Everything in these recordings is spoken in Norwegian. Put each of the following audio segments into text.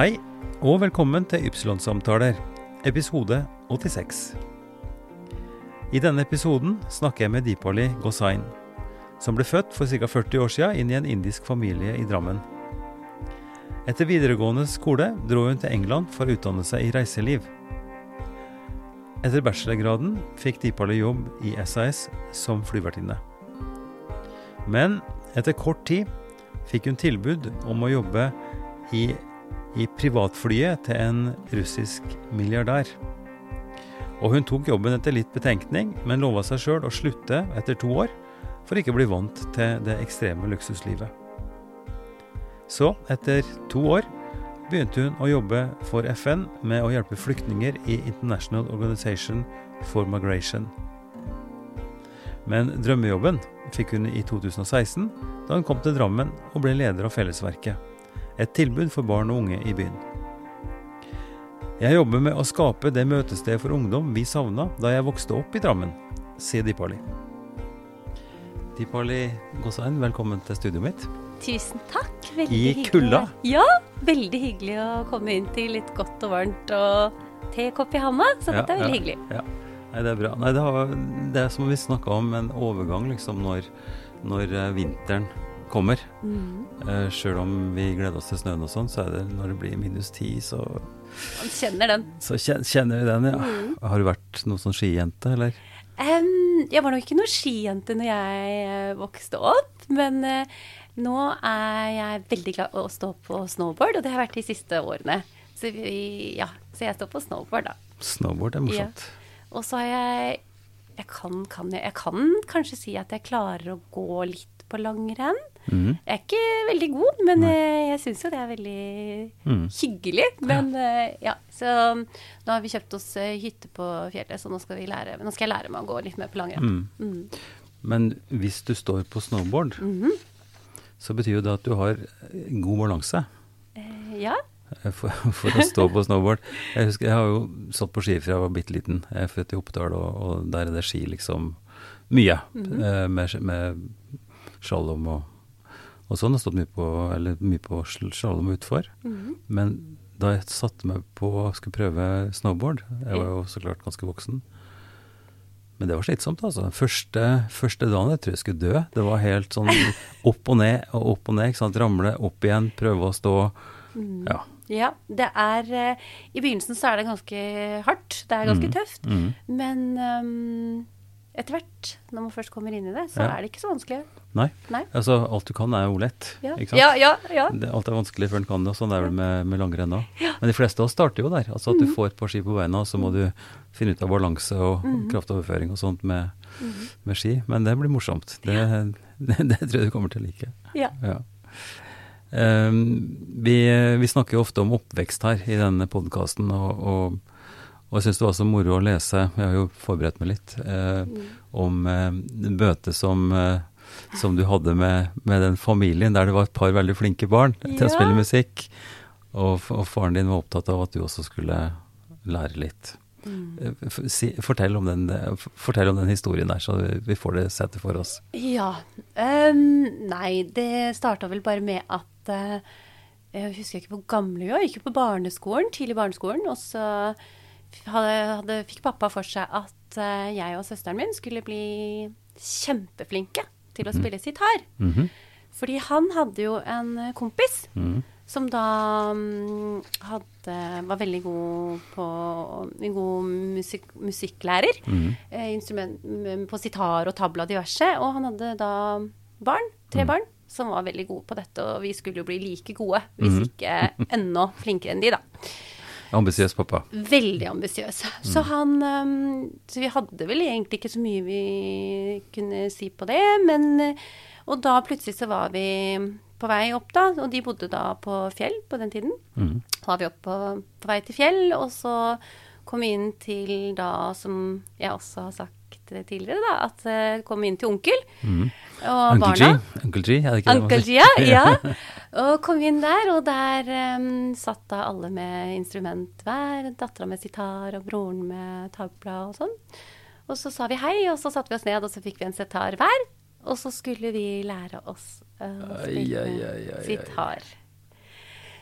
Hei, og velkommen til Ypsilon-samtaler, episode 86. I denne episoden snakker jeg med Deepali Gosain, som ble født for ca. 40 år siden inn i en indisk familie i Drammen. Etter videregående skole dro hun til England for å utdanne seg i reiseliv. Etter bachelorgraden fikk Deepali jobb i SAS som flyvertinne. Men etter kort tid fikk hun tilbud om å jobbe i i privatflyet til en russisk milliardær. Og hun tok jobben etter litt betenkning, men lova seg sjøl å slutte etter to år, for ikke å bli vant til det ekstreme luksuslivet. Så, etter to år, begynte hun å jobbe for FN med å hjelpe flyktninger i International Organization for Migration. Men drømmejobben fikk hun i 2016, da hun kom til Drammen og ble leder av Fellesverket et tilbud for barn og unge i byen. Jeg jobber med å skape det møtestedet for ungdom vi savna da jeg vokste opp i Drammen, sier Dipali. Dipali Gosain, velkommen til studioet mitt. Tusen takk. Veldig I hyggelig. kulda? Ja, veldig hyggelig å komme inn til litt godt og varmt og tekopp i handa. Så Ja, dette er veldig ja, hyggelig. Ja. Nei, det er bra. Nei, det, har, det er som vi snakka om, en overgang liksom når, når eh, vinteren kommer. Mm. Uh, Sjøl om vi gleder oss til snøen og sånn, så er det når det blir minus ti, så, Man kjenner den. så kjen- kjenner vi den, ja. Mm. Har du vært noen sånn skijente, eller? Um, jeg var nok ikke noen skijente når jeg eh, vokste opp, men uh, nå er jeg veldig glad i å stå på snowboard, og det har jeg vært de siste årene. Så, vi, ja, så jeg står på snowboard, da. Snowboard er morsomt. Og så har jeg jeg kan, kan jeg, jeg kan kanskje si at jeg klarer å gå litt på langrenn. Mm. Jeg er ikke veldig god, men Nei. jeg syns jo det er veldig Mm. hyggelig. Men ja. ja, så nå har vi kjøpt oss eh, hytte på fjellet, så nå skal, vi lære, nå skal jeg lære meg å gå litt mer på langrenn. Mm. Mm. Men hvis du står på snowboard, -hmm. så betyr jo det at du har god balanse Eh, ja. eh, for, for å stå på snowboard. Jeg husker jeg har jo satt på ski fra jeg var bitte liten. Jeg er født i Oppdal, og, og der er det ski liksom mye. Mm -hmm. med, med slalåm og, og sånn. Jeg har stått mye på, eller mye på sl- slalåm utfor. -hmm. Men da jeg satte meg på og skulle prøve snowboard, jeg var jo så klart ganske voksen, men det var slitsomt, altså. Første, første dagen jeg tror jeg skulle dø. Det var helt sånn opp og ned og opp og ned. ikke sant? Ramle opp igjen, prøve å stå. Mm. Ja. ja. Det er eh, I begynnelsen så er det ganske hardt. Det er ganske Mhm. tøft. Mm. Men ehm, etter hvert, når man først kommer inn i det, så Ja. er det ikke så vanskelig. Nei. Nei. Altså, alt du kan er jo lett. Ja, ikke sant? ja, ja. ja. Det, alt er vanskelig før en kan det, og sånn er det med, med langrenn òg. Men de fleste av oss starter jo der. Altså at Mhm. du får et par ski på beina, og så må du finne ut av balanse og Mhm. kraftoverføring og sånt med, med ski. Men det blir morsomt. Det, det, det tror jeg du kommer til å like. ja. Ja. Um, vi, vi snakker jo ofte om oppvekst her i denne podkasten, og, og, og jeg syns det var så moro å lese, jeg har jo forberedt meg litt, eh, om eh, møtet som, eh, som du hadde med, med den familien, der det var et par veldig flinke barn til å spille musikk, og, og faren din var opptatt av at du også skulle lære litt. Mm. Eh, Si, fortell, om den, eh, fortell om den historien der, så vi- vi får det sett for oss. Ja. Um, nei, det starta vel bare med at uh, Jeg husker ikke hvor gammel vi var. Jeg gikk jo på barneskolen, tidlig barneskolen. Og så hadde, hadde, fikk pappa for seg at eh, jeg og søsteren min skulle bli kjempeflinke til å spille sitar. Mhm. Fordi han hadde jo en eh, kompis Mhm. som da mm, hadde, var veldig god på En god musik, musikklærer. Mm. Eh, instrument, på sitar og tabla diverse. Og han hadde da barn, tre barn, som var veldig gode på dette. Og vi skulle jo bli like gode, hvis Mhm. ikke enda flinkere enn de, da. Ambisiøs pappa. Veldig ambisiøs. Så han um, Så vi hadde vel egentlig ikke så mye vi kunne si på det, men eh, Og da plutselig så var vi på vei opp, da, og de bodde da på Fjell på den tiden. Mm. Da var vi opp på, på vei til Fjell, og så kom vi inn til da, som jeg også har sagt tidligere, da, at eh, kom inn til onkel mm. og Uncle G, barna. Uncle G, er det ikke Uncle det? G, ja. Og kom inn der, og der um, satt da alle med instrument hver. Dattera med sitar og broren med tabla og sånn. Og så sa vi hei, og så satte vi oss ned, og så fikk vi en sitar hver. Og så skulle vi lære oss å spille sitar.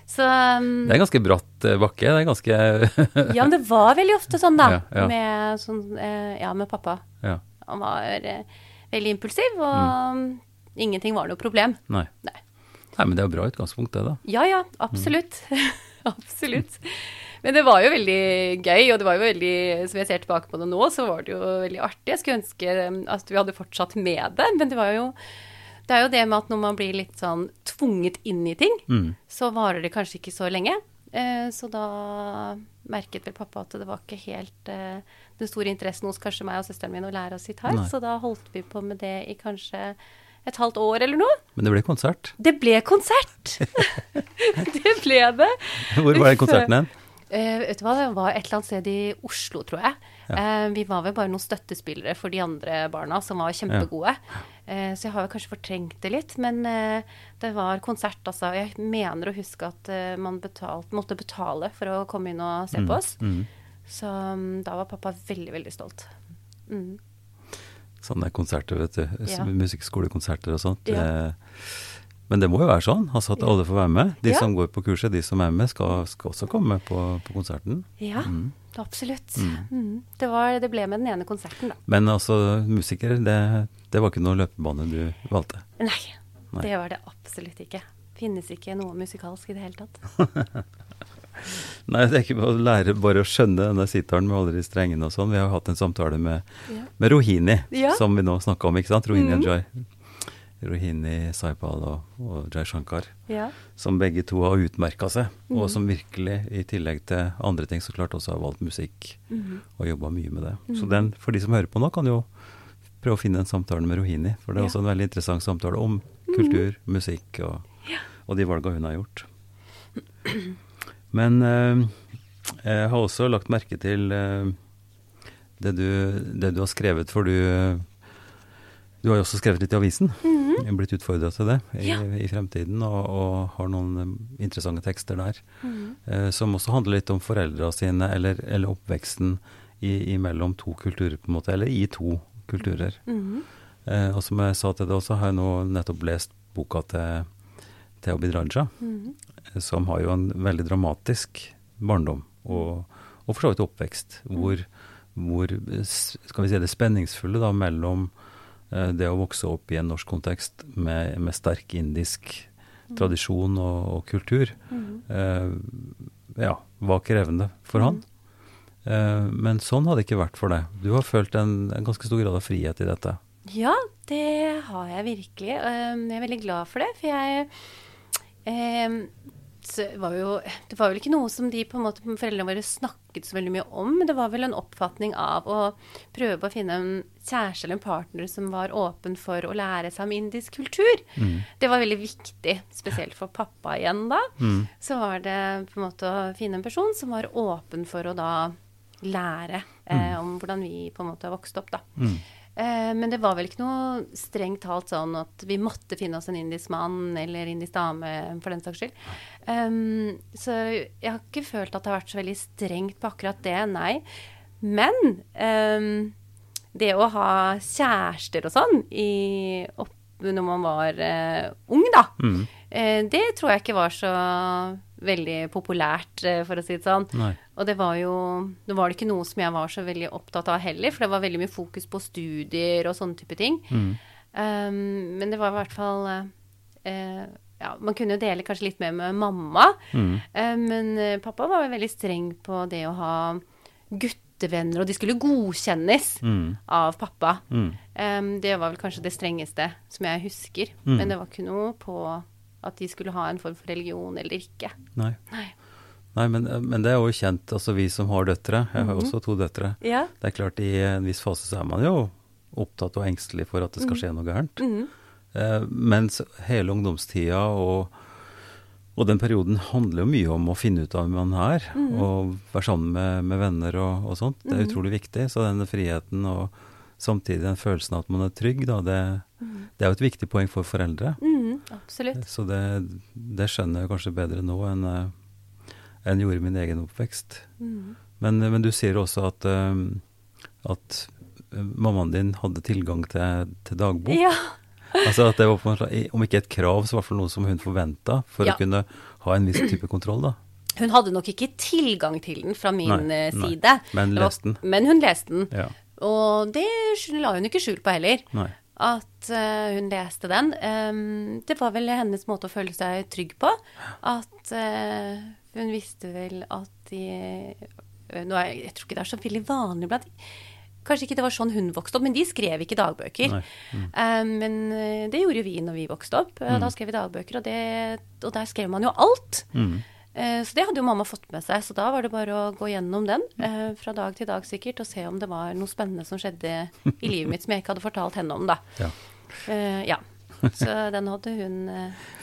Så um, Det er ganske bratt eh, bakke. Det er ganske Ja, men det var veldig ofte sånn, da. Ja, ja. Med, sånn, eh, ja, med pappa. Ja. Han var eh, veldig impulsiv, og ingenting var noe problem. Nei. Nei. Nei, men det er jo bra utgangspunkt, det, da. Ja ja, absolutt. absolutt. Men det var jo veldig gøy, og det var jo veldig Som jeg ser tilbake på det nå, så var det jo veldig artig. Jeg skulle ønske um, at vi hadde fortsatt med det, men det var jo Det er jo det med at når man blir litt sånn tvunget inn i ting, Mm. så varer det kanskje ikke så lenge. Eh, så da merket vel pappa at det var ikke helt eh, den store interessen hos kanskje meg og søsteren min å lære oss gitar, så da holdt vi på med det i kanskje et halvt år eller noe. Men det ble konsert. Det ble konsert! det ble det. Hvor var den konserten hen? Eh, vet du hva, det var et eller annet sted i Oslo, tror jeg. Eh, vi var vel bare noen støttespillere for de andre barna som var kjempegode. Eh, så jeg har jo kanskje fortrengt det litt. Men det var konsert, altså. Jeg mener å huske at man betalt, måtte betale for å komme inn og se på oss. Mm. Så um, da var pappa veldig, veldig stolt. Mm. Sånne konserter, vet du. Ja. Musikkskolekonserter og sånt. Ja. Eh, Men det må jo være sånn, altså at alle får være med. De Ja. som går på kurset, de som er med, skal, skal også komme på, på konserten. Ja, Mm. absolutt. Mm. Det, var, det ble med den ene konserten, da. Men altså, musiker, det, det var ikke noe løpebane du valgte. Nei, Nei. det var det absolutt ikke. Finnes ikke noe musikalsk i det hele tatt. Nei, det er ikke å lære bare å skjønne denne sitaren med alle de strengene og sånn. Vi har jo hatt en samtale med, Ja. med Rohini, Ja. som vi nå snakka om, ikke sant? Rohini mm. Joy. Rohini, Saipal og, og Jai Shankar. Ja. Som begge to har utmerka seg, og Mhm. som virkelig, i tillegg til andre ting, så klart også har valgt musikk mm. og jobba mye med det. Så Mhm. den, for de som hører på nå, kan jo prøve å finne en samtale med Rohini. For det er Ja. også en veldig interessant samtale om kultur, musikk og, og de valga hun har gjort. Men eh, jeg har også lagt merke til eh, det, du, det du har skrevet, for du Du har jo også skrevet litt i avisen. Mm er blitt utfordra til det i, Ja. i fremtiden, og, og har noen eh, interessante tekster der. Mhm. Eh, som også handler litt om foreldra sine, eller, eller oppveksten i, imellom to kulturer, på en måte, eller i to kulturer. Mhm. Eh, og som jeg sa til deg også, har jeg nå nettopp lest boka til til Abid Raja, Mhm. eh, som har jo en veldig dramatisk barndom, og, og for så vidt oppvekst, hvor, hvor eh, skal vi si det spenningsfulle da, mellom det å vokse opp i en norsk kontekst med, med sterk indisk tradisjon og, og kultur, mm. eh, ja, var krevende for han. Eh, men sånn hadde det ikke vært for deg. Du har følt en, en ganske stor grad av frihet i dette. Ja, det har jeg virkelig. Jeg er veldig glad for det, for jeg var jo, Det var vel ikke noe som de på en måte foreldrene våre snakket så veldig mye om, men det var vel en oppfatning av å prøve å finne en kjæreste eller en partner som var åpen for å lære seg om indisk kultur. Mm. Det var veldig viktig, spesielt for pappa igjen da. Mm. Så var det på en måte å finne en person som var åpen for å da lære eh, om hvordan vi på en måte har vokst opp, da. Mm. Eh, men det var vel ikke noe strengt talt sånn at vi måtte finne oss en indisk mann eller indisk dame, for den saks skyld. Um, så jeg har ikke følt at det har vært så veldig strengt på akkurat det, nei. Men um, det å ha kjærester og sånn i, opp, når man var uh, ung, da, Mm. eh, det tror jeg ikke var så veldig populært, eh, for å si det sånn. Nei. Og det var jo Nå var det ikke noe som jeg var så veldig opptatt av heller, for det var veldig mye fokus på studier og sånne type ting. Mm. Um, men det var i hvert fall uh, Ja, man kunne jo dele kanskje litt mer med mamma, Mm. uh, men pappa var jo veldig streng på det å ha guttevenner, og de skulle godkjennes Mm. av pappa. Um, det var vel kanskje det strengeste som jeg husker. Mm. Men det var ikke noe på at de skulle ha en form for religion eller ikke. Nei. Nei. Nei, men, men det er jo kjent, altså vi som har døtre, jeg har jo Mhm. også to døtre, Ja. det er klart i en viss fase så er man jo opptatt og engstelig for at det skal skje noe gærent. Mm. Eh, mens hele ungdomstida og, og den perioden handler jo mye om å finne ut av hvem man er, og være sammen med, med venner og, og sånt. Det er utrolig viktig. Så denne friheten og samtidig den følelsen av at man er trygg, da, det, det er jo et viktig poeng for foreldre. Mm, absolutt. Så det, det skjønner jeg kanskje bedre nå enn eh, enn gjorde i min egen oppvekst. Mm. Men, men du sier også at, eh, at eh, mammaen din hadde tilgang til, til dagbok. Ja. Altså at det var måte, om ikke et krav, så i hvert fall noe som hun forventa for Ja. å kunne ha en viss type kontroll, da. Hun hadde nok ikke tilgang til den fra min Nei, side. nei. Men leste den. Men hun leste den. Ja. Og det la hun ikke skjul på heller. Nei. At uh, hun leste den. Um, det var vel hennes måte å føle seg trygg på. At uh, hun visste vel at de eh, nå er, Jeg tror ikke det er så veldig vanlig blant Kanskje ikke det var sånn hun vokste opp, men de skrev ikke dagbøker. Mm. Um, men det gjorde vi når vi vokste opp. Mm. Da skrev vi dagbøker, og, det, og der skrev man jo alt. Mm. Eh, Så det hadde jo mamma fått med seg, så da var det bare å gå gjennom den eh, fra dag til dag sikkert, og se om det var noe spennende som skjedde i livet mitt som jeg ikke hadde fortalt henne om, da. Ja. Eh, ja. Så den hadde hun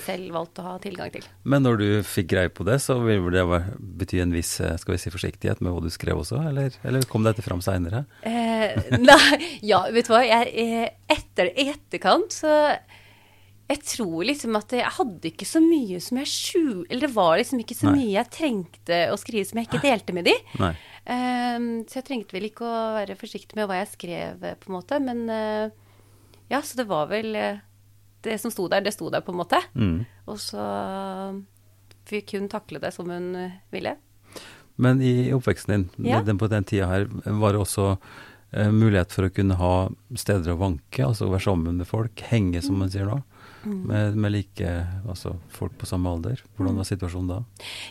selv valgt å ha tilgang til. Men når du fikk greie på det, så vil vel det bety en viss skal vi si, forsiktighet med hva du skrev også, eller, eller kom dette fram seinere? Eh, nei, ja, vet du hva. Jeg, etter, etterkant så Jeg tror liksom at jeg hadde ikke så mye som jeg skjul... Eller det var liksom ikke så Nei. mye jeg trengte å skrive som jeg ikke delte med de. Ehm, så jeg trengte vel ikke å være forsiktig med hva jeg skrev, eh, på en måte. Men uh, ja, så det var vel eh, Det som sto der, det sto der, på en måte. Mm. Og så fikk hun takle det som hun ville. Men i oppveksten din, Ja. den, på den tida her, var det også mulighet for å kunne ha steder å vanke, altså være sammen med folk, henge, som man sier nå, Mm. med, med like altså folk på samme alder. Hvordan var situasjonen da?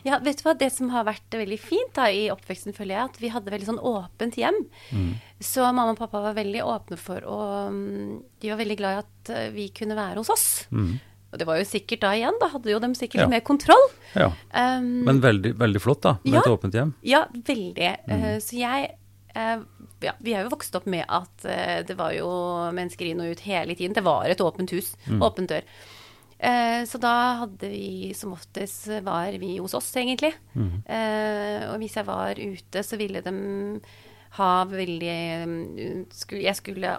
Ja, vet du hva. Det som har vært veldig fint da i oppveksten, føler jeg, at vi hadde veldig sånn åpent hjem. Mm. Så mamma og pappa var veldig åpne for å mm, De var veldig glad i at eh, vi kunne være hos oss. Mm. Og det var jo sikkert da igjen, da hadde jo de sikkert Ja. mer kontroll. Ja. Um, Men veldig, veldig flott, da, med Ja. et åpent hjem. Ja, veldig. Mm. Uh, så jeg eh, ja, Vi er jo vokst opp med at uh, det var jo mennesker inn og ut hele tiden. Det var et åpent hus. Mm. Åpent dør. Uh, så da hadde vi som oftest var vi hos oss, egentlig. Mm. Uh, og hvis jeg var ute, så ville de ha veldig mm, skulle, Jeg skulle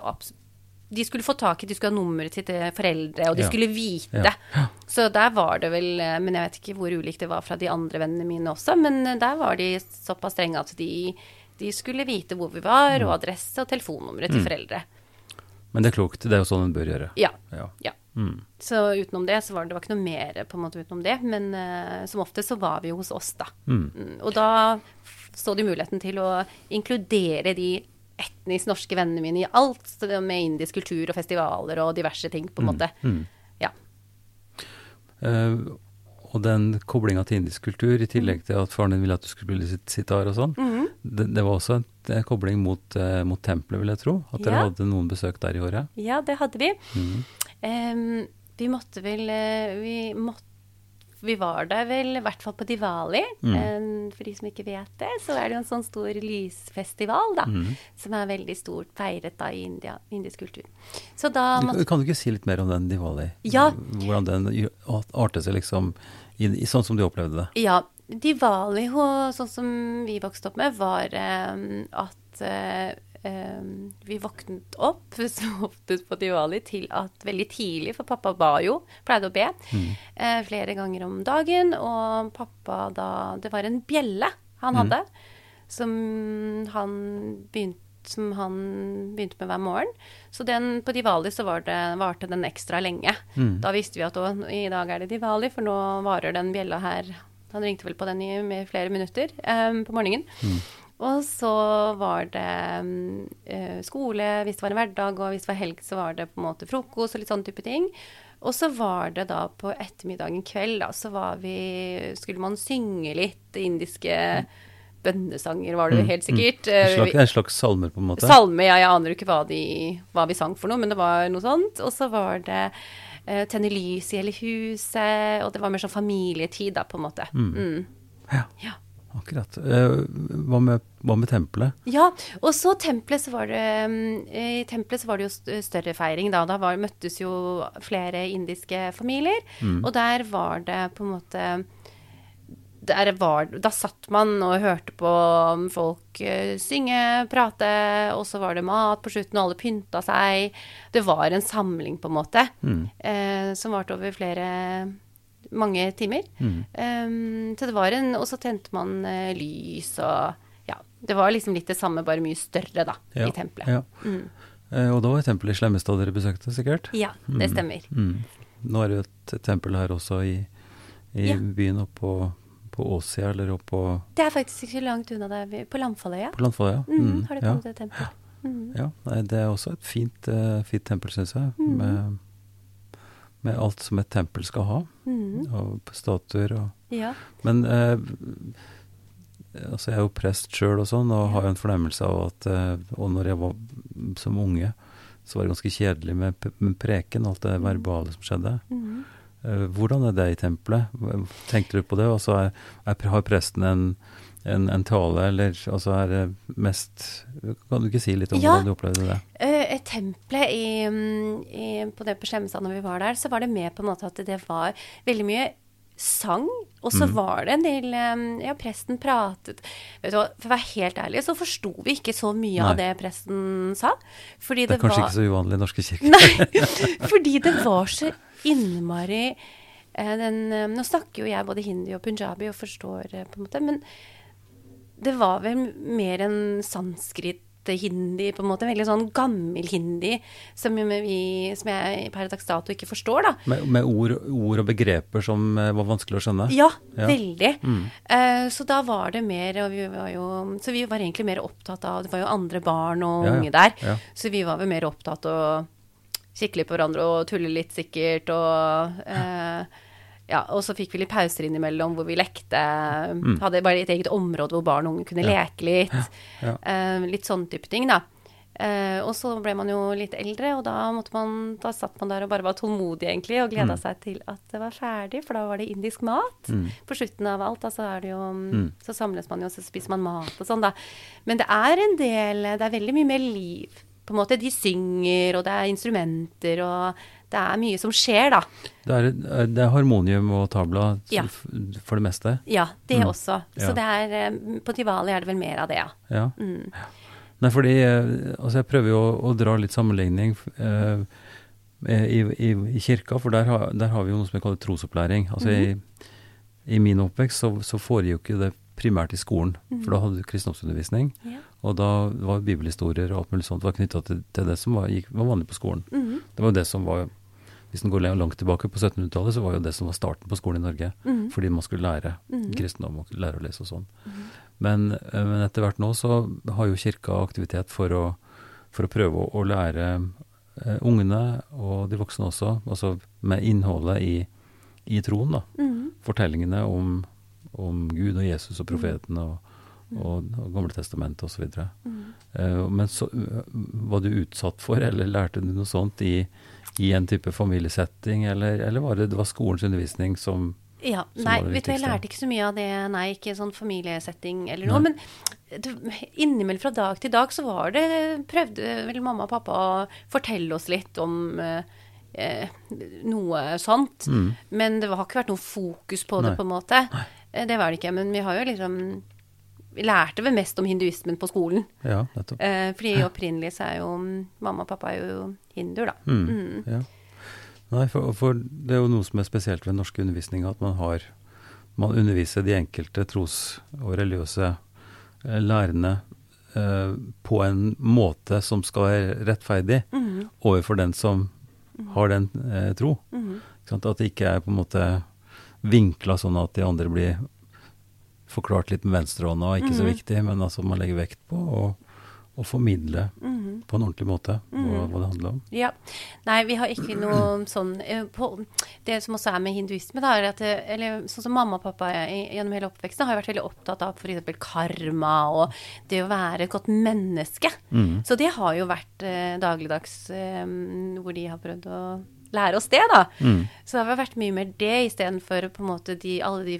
de skulle få tak i, de skulle ha nummeret til til foreldre, og de Ja. skulle vite. Ja. Så der var det vel Men jeg vet ikke hvor ulikt det var fra de andre vennene mine også, men der var de såpass strenge at de, de skulle vite hvor vi var, Mm. og adresse og telefonnummeret til foreldre. Men det er klokt. Det er jo sånn en bør gjøre. Ja. Ja. ja. Mm. Så utenom det, så var det, det var ikke noe mer på en måte utenom det, men uh, som ofte så var vi jo hos oss, da. Mm. Mm, Og da så de muligheten til å inkludere de etnisk norske vennene mine i alt, med indisk kultur og festivaler og diverse ting, på en måte. Mm. Ja. Uh, og den koblinga til indisk kultur, i tillegg til at faren din ville at du skulle spille sitar og sånn, Mhm. Det, det var også en, en kobling mot, eh, mot tempelet, vil jeg tro. At dere Ja. hadde noen besøk der i året. Ja, det hadde vi. Mm. Um, vi måtte vel eh, vi, måtte, vi var der vel i hvert fall på Diwali. Mm. Um, for de som ikke vet det, så er det jo en sånn stor lysfestival, da. Mm. Som er veldig stort feiret da i India, indisk kultur. Så da måtte kan du ikke si litt mer om den Diwali? Ja. Hvordan den artet seg liksom i, i sånn som du opplevde det? Ja, Diwali, sånn som vi vokste opp med, var em, at eh, vi våknet opp så oftest på Diwali til at veldig tidlig, for pappa ba jo, pleide å be, eh, flere ganger om dagen, og pappa da Det var en bjelle han hadde, som han begynte som han begynte med hver morgen. Så den, på Diwali så var det, varte den ekstra lenge. Mm. Da visste vi at å, i dag er det Diwali, for nå varer den bjella her Han ringte vel på den i med flere minutter um, på morgenen. Og så var det eh, skole hvis det var en hverdag, og hvis det var helg, så var det på en måte frokost og litt sånne type ting. Og så var det da på ettermiddagen kveld, da, så var vi Skulle man synge litt indiske bønnesanger, var det Mm, helt mm. sikkert. En Eh, slags, en slags salmer, på en måte? Salme, ja, jeg aner jo ikke hva, de, hva vi sang for noe, men det var noe sånt. Og så var det tenne lys i hele huset, og det var mer sånn familietid, da, på en måte. Mm. Ja, Ja. akkurat. Eh, hva, med, hva med tempelet? Ja, og så tempelet så var det mm, I tempelet så var det jo større feiring da. Da var, møttes jo flere indiske familier, og der var det på en måte var, da satt man og hørte på folk eh, synge, prate, og så var det mat på slutten, og alle pynta seg. Det var en samling, på en måte, Mm. eh, som varte over flere mange timer. Mm. Um, så det var en, og så tente man eh, lys og Ja. Det var liksom litt det samme, bare mye større, da, Ja, i tempelet. Ja. Mm. Eh, og da var tempelet i Slemmestad dere besøkte, sikkert? Ja, det stemmer. Mm. Nå er det jo et tempel her også i, I Ja. byen oppe på, Åsia, eller oppe på, Det er faktisk ikke langt unna der, vi- på Landfalløya. på Landfalløya. Mm, har det ja. til et tempel. Mm. Ja, nei, det er også et fint, uh, fint tempel, syns jeg. Mhm. Med, med alt som et tempel skal ha. Mm. Og statuer og Ja. Men uh, altså jeg er jo prest sjøl og sånn, og har jo en fornemmelse av at uh, Og når jeg var som unge, så var det ganske kjedelig med, med preken, alt det verbale som skjedde. Mm. Eh, hvordan er det i tempelet? Tenkte du på det? Altså er, er, har presten en, en, en tale, eller altså er det mest Kan du ikke si litt om Ja. hvordan du opplevde det? Ja, Tempelet i, i, på det på Slemmestad når vi var der, så var det med på en måte at det var veldig mye sang, og så Mm. var det en del eh, Ja, presten pratet Vet du hva, For å være helt ærlig, så forsto vi ikke så mye Nei. av det presten sa. Fordi Det er det, kanskje var ikke så uvanlig i norske kirker. Nei, fordi det var så innmari eh, den, eh, Nå snakker jo jeg både hindi og punjabi og forstår eh, på en måte, men det var vel mer en sanskrit-hindi, på en måte. Veldig sånn gammel hindi som, vi, som jeg per dags dato ikke forstår, da. Med, med ord, ord og begreper som var vanskelig å skjønne? Ja, Ja. veldig. Mm. Uh, så da var det mer og vi var jo, Så vi var egentlig mer opptatt av Det var jo andre barn og Ja, unge der. Ja. Så vi var vel mer opptatt av kikke litt på hverandre og tulle litt, sikkert. Og, eh, ja, og så fikk vi litt pauser innimellom hvor vi lekte. Hadde bare et eget område hvor barn og unge kunne Mm. Ja. leke litt. Ja. Eh, litt sånn type ting, da. Eh, og så ble man jo litt eldre, og da, måtte man, da satt man der og bare var tålmodig, egentlig, og gleda Mm. seg til at det var ferdig, for da var det indisk mat. Mm. På slutten av alt, da, så er det jo Mm. Så samles man jo, og så spiser man mat og sånn, da. Men det er en del Det er veldig mye mer liv. På en måte, De synger, og det er instrumenter, og det er mye som skjer, da. Det er, det er harmonium og tabla Ja. for det meste? Ja, det Mm. også. Ja. Så det er eh, På Tivali er det vel mer av det, ja. Ja. Mm. Nei, fordi eh, altså jeg prøver jo å, å dra litt sammenligning eh, i, i, i kirka, for der, har- der har vi jo noe som vi kaller trosopplæring. Altså mm. i, i min oppvekst så, så foregikk jo det primært i skolen, for da hadde du kristendomsundervisning. Mhm. Ja. Og da var bibelhistorier og alt mulig sånt var knytta til, til det som var, gikk, var vanlig på skolen. Mhm. Det var jo det som var Hvis en går langt tilbake på 1700-tallet, så var jo det som var starten på skolen i Norge. Mhm. Fordi man skulle lære Mhm. kristendom og lære å lese og sånn. Men, eh, men etter hvert nå så har jo kirka aktivitet for å, for å prøve å, å lære eh, ungene, og de voksne også, altså med innholdet i, i troen, da. Mhm. Fortellingene om, om Gud og Jesus og profeten og, og, og Gamle testamentet osv. Mm. Uh, men så uh, var du utsatt for, eller lærte du noe sånt i, i en type familiesetting, eller, eller var det, det var skolens undervisning som Ja, Som nei, vet du, jeg lærte ikke så mye av det, nei, ikke sånn familiesetting eller Nei. noe, men det, innimellom fra dag til dag så var det, prøvde vel mamma og pappa å fortelle oss litt om eh, eh, noe sånt, Mm. men det har ikke vært noe fokus på det Nei. på en måte. Nei. Det var det ikke, men vi har jo liksom, lærte vel mest om hinduismen på skolen, Ja, nettopp. eh, fordi opprinnelig så er jo, mamma og pappa er jo hinduer da. Mm. Mm. Ja. Nei, for, for det er jo noe som er spesielt ved norsk norske undervisninga, at man har Man underviser de enkelte tros- og religiøse eh, lærerne eh, på en måte som skal være rettferdig Mhm. overfor den som har den eh, tro. Sant? At det ikke er på en måte vinkla sånn at de andre blir forklart litt med venstrehånda, ikke så Mhm. viktig, men altså man legger vekt på å, å formidle Mhm. på en ordentlig måte hva, -hmm. hva det handler om. Ja. Nei, vi har ikke noe sånn eh, på, Det som også er med hinduisme, da, er at eller sånn som mamma og pappa i- gjennom hele oppveksten har vært veldig opptatt av f.eks. karma og det å være et godt menneske. Mhm. Så det har jo vært eh, dagligdags eh, hvor de har prøvd å lære oss det, da. Mm. Så det har vært mye mer det istedenfor på en måte de, alle de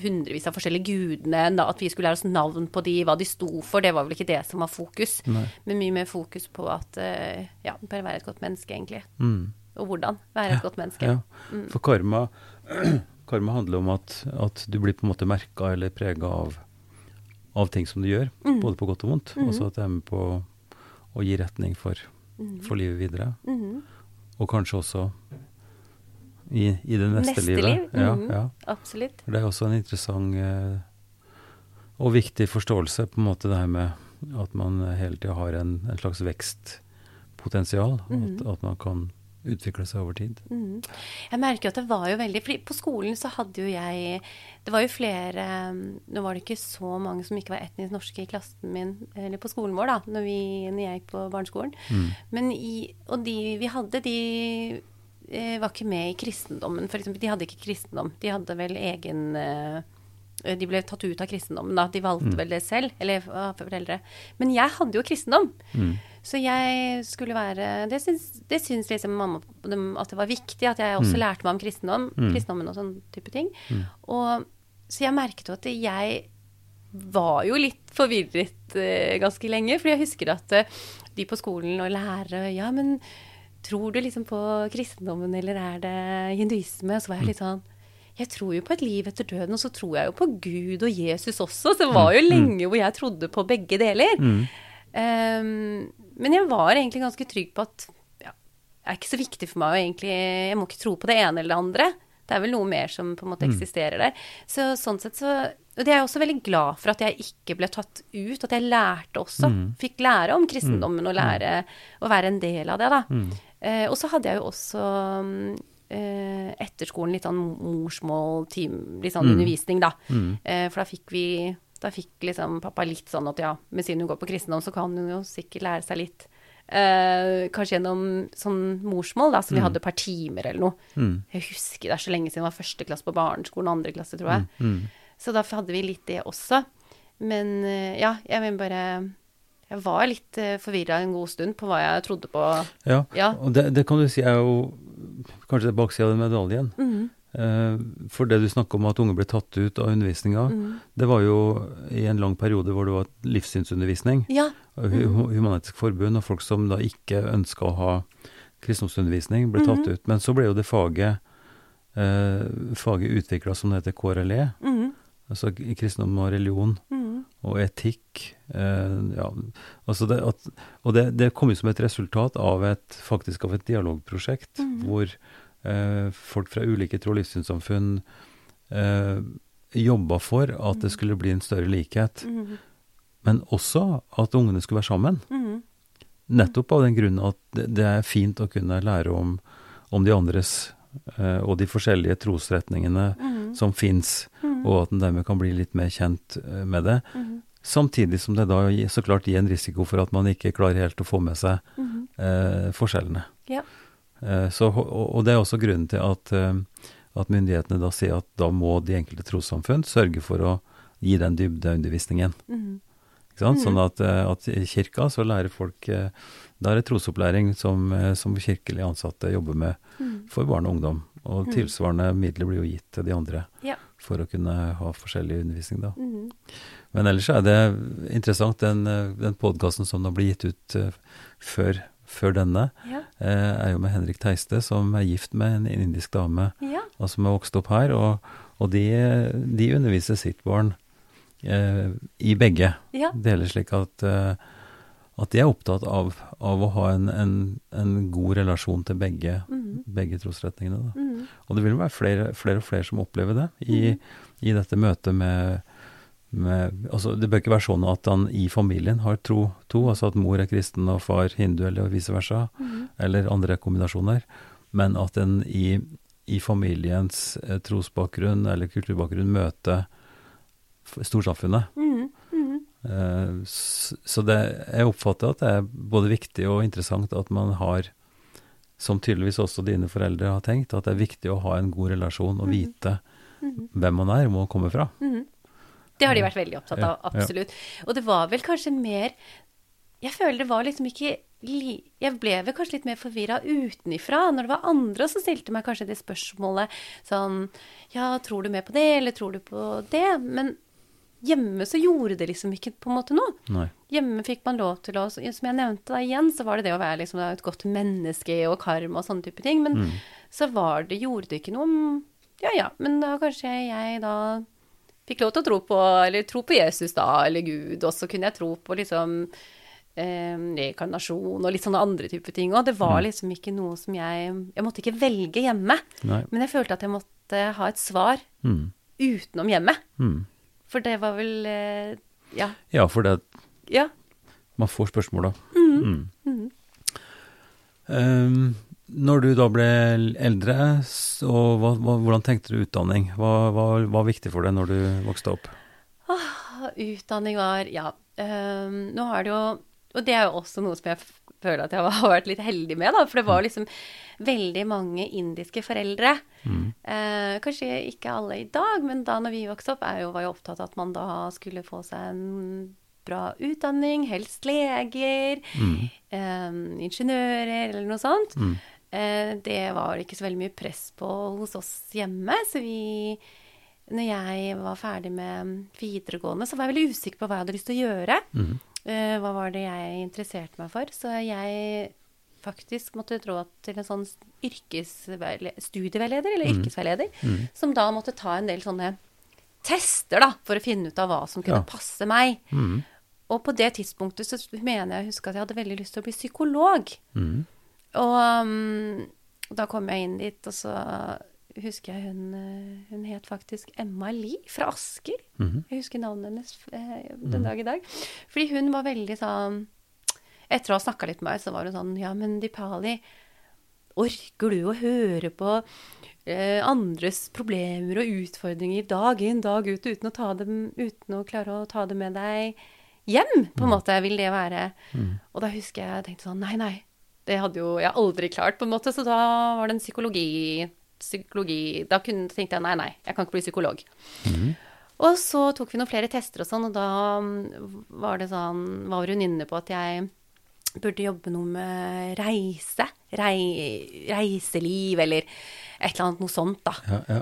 hundrevis av forskjellige gudene, at vi skulle lære oss navn på de, hva de sto for. Det var vel ikke det som var fokus. Nei. Men mye mer fokus på at eh, ja, bare være et godt menneske, egentlig. Mm. Og hvordan være et godt menneske. Ja, Mm. for karma, karma handler om at, at du blir på en måte merka eller prega av, av ting som du gjør, Mm. både på godt og vondt. og så at det er med på å gi retning for, Mhm. for livet videre. Mhm. Og kanskje også i, i det neste, Neste livet. liv, Ja, mhm. ja. Absolutt. Det er også en interessant eh, og viktig forståelse, på en måte det her med at man hele tida har en, en slags vekstpotensial. Mhm. At, at man kan utvikle seg over tid. Mm. Jeg merker at det var jo veldig fordi på skolen så hadde jo jeg Det var jo flere Nå var det ikke så mange som ikke var etnisk norske i klassen min, eller på skolen vår, da, når, vi, når jeg gikk på barneskolen. Mm. Men i, og de vi hadde, de var ikke med i kristendommen, for eksempel. De hadde ikke kristendom. De hadde vel egen eh, de ble tatt ut av kristendommen, da. De valgte Mm. vel det selv, eller uh, foreldre. Men jeg hadde jo kristendom. Mm. Så jeg skulle være Det syns, det syns liksom mamma at det var viktig, at jeg også Mm. lærte meg om kristendom, Mm. kristendommen og sånn type ting. Mm. Og, så jeg merket jo at jeg var jo litt forvirret eh, ganske lenge, for jeg husker at eh, de på skolen og lærere Ja, men tror du liksom på kristendommen, eller er det hinduisme? Så var jeg litt sånn jeg tror jo på et liv etter døden, og så tror jeg jo på Gud og Jesus også. Så det var jo Mm. lenge hvor jeg trodde på begge deler. Mm. Um, men jeg var egentlig ganske trygg på at ja, det er ikke så viktig for meg å egentlig Jeg må ikke tro på det ene eller det andre. Det er vel noe mer som på en måte Mm. eksisterer der. Så sånn sett så Og det er jeg også veldig glad for at jeg ikke ble tatt ut. At jeg lærte også. Mm. Fikk lære om kristendommen og lære å være en del av det, da. Mm. Eh, og så hadde jeg jo også mm, eh, etter skolen litt sånn morsmål, team, litt sånn Mm. undervisning, da. Mm. Eh, for da fikk vi Da fikk liksom pappa litt sånn at ja, men siden hun går på kristendom, så kan hun jo sikkert lære seg litt. Eh, kanskje gjennom sånn morsmål, da, som vi Mm. hadde et par timer eller noe. Mm. Jeg husker det er så lenge siden det var første klasse på barneskolen, andre klasse, tror jeg. Mm. Så da hadde vi litt det også. Men eh, ja, jeg vil bare Jeg var litt uh, forvirra en god stund på hva jeg trodde på. Ja, Ja. og det, det kan du si er jo kanskje det baksida av den medaljen. Mm. Eh, for det du snakker om at unge ble tatt ut av undervisninga, mhm. det var jo i en lang periode hvor det var livssynsundervisning. Ja. Mm. Hu- Human-Etisk Forbund og folk som da ikke ønska å ha kristendomsundervisning, ble tatt Mhm. ut. Men så ble jo det faget, eh, faget utvikla som det heter KRLE, mhm, altså i kristendom og religion mm. og etikk. Eh, ja, altså det, at, og det, det kom jo som et resultat av et, faktisk av et dialogprosjekt, mm. hvor eh, folk fra ulike tro- og livssynssamfunn eh, jobba for at det Mhm. skulle bli en større likhet, Mm. men også at ungene skulle være sammen. mhm. Nettopp av den grunn at det, det er fint å kunne lære om, om de andres eh, og de forskjellige trosretningene Mhm. som fins, Mhm. Og at en dermed kan bli litt mer kjent eh, med det. Mhm. Samtidig som det da så klart gir en risiko for at man ikke klarer helt å få med seg Mhm. eh, forskjellene. Ja. Eh, så, og, og det er også grunnen til at, eh, at myndighetene da sier at da må de enkelte trossamfunn sørge for å gi den dybdeundervisningen. Mm? Mhm. Sånn at, eh, at i kirka så lærer folk Da er det trosopplæring som, som kirkelig ansatte jobber med Mhm. for barn og ungdom. Og Mhm. tilsvarende midler blir jo gitt til de andre Ja. For å kunne ha forskjellig undervisning, da. Mhm. Men ellers er det interessant, den, den podkasten som nå blir gitt ut uh, før, før denne, Ja. eh, er jo med Henrik Teiste, som er gift med en indisk dame, Ja. og som er vokst opp her. Og, og de, de underviser sitt barn uh, i begge Ja. deler, slik at, at de er opptatt av, av å ha en, en, en god relasjon til begge, mm. begge trosretningene. Mhm. Og det vil være flere, flere og flere som opplever det i, mm. i dette møtet med, med altså Det bør ikke være sånn at han i familien har tro, to, altså at mor er kristen og far hindu, eller vice versa, Mhm. eller andre kombinasjoner, men at en i, i familiens eh, trosbakgrunn eller kulturbakgrunn møter storsamfunnet. Mhm. Mhm. Eh, så det, jeg oppfatter at det er både viktig og interessant at man har, som tydeligvis også dine foreldre har tenkt, at det er viktig å ha en god relasjon og vite vite -hmm. hvem man er og hvor man kommer fra. Mhm. Det har de vært veldig opptatt av, absolutt. Og det var vel kanskje mer Jeg føler det var liksom ikke Jeg ble vel kanskje litt mer forvirra utenifra når det var andre som stilte meg kanskje det spørsmålet sånn Ja, tror du mer på det, eller tror du på det? Men hjemme så gjorde det liksom ikke på en måte noe. Nei. Hjemme fikk man lov til å Som jeg nevnte da igjen, så var det det å være liksom et godt menneske og karma og sånne type ting. Men Mm. så var det, gjorde det ikke noe Ja ja, men da kanskje jeg da fikk lov til å tro på Eller tro på Jesus da, eller Gud, og så kunne jeg tro på liksom eh, rekarnasjon og litt sånne andre typer ting. òg. det var Mm. liksom ikke noe som jeg Jeg måtte ikke velge hjemme, Nei. men jeg følte at jeg måtte ha et svar Mm. utenom hjemmet. Mm. For det var vel eh, Ja. Ja, for det, Ja. man får spørsmål da. Mm. Mm. Mhm. Um, Når du da ble eldre, så hva, hva, hvordan tenkte du utdanning? Hva hva- var viktig for deg når du vokste opp? Ah, Utdanning var Ja. Um, nå har det jo Og det er jo også noe som jeg føler at jeg har vært litt heldig med, da. For det var liksom veldig mange indiske foreldre. Eh, kanskje ikke alle i dag, men da når vi vokste opp, jo, var jo opptatt av at man da skulle få seg en bra utdanning, helst leger, eh, ingeniører eller noe sånt. Eh, det var ikke så veldig mye press på hos oss hjemme, så vi når jeg var ferdig med videregående, så var jeg veldig usikker på hva jeg hadde lyst til å gjøre. Eh, hva var det jeg interesserte meg for? Så jeg faktisk måtte dra til en sånn studieveileder, eller yrkesveileder, som da måtte ta en del sånne tester da, for å finne ut av hva som kunne Ja. passe meg. Og på det tidspunktet så mener jeg å huske at jeg hadde veldig lyst til å bli psykolog. Og um, da kom jeg inn dit, og så husker jeg hun, eh, hun het faktisk Emma Lie fra Asker. Jeg husker navnet hennes eh, den dag i dag. Fordi hun var veldig sånn Etter å ha snakka litt med meg, så var hun sånn Ja, men Dipali, orker du å høre på eh, andres problemer og utfordringer dag inn, dag ut, uten å, ta dem, uten å klare å ta det med deg hjem? På en måte vil det være. Og da husker jeg jeg tenkte sånn Nei, nei. Det hadde jo jeg aldri klart, på en måte. Så da var det en psykologi psykologi Da kunne, tenkte jeg nei, nei, jeg kan ikke bli psykolog. Og så tok vi noen flere tester og sånn, og da mm, var det sånn Var hun inne på at jeg burde jobbe noe med reise? Rei, reiseliv, eller et eller annet noe sånt, da. Ja, ja.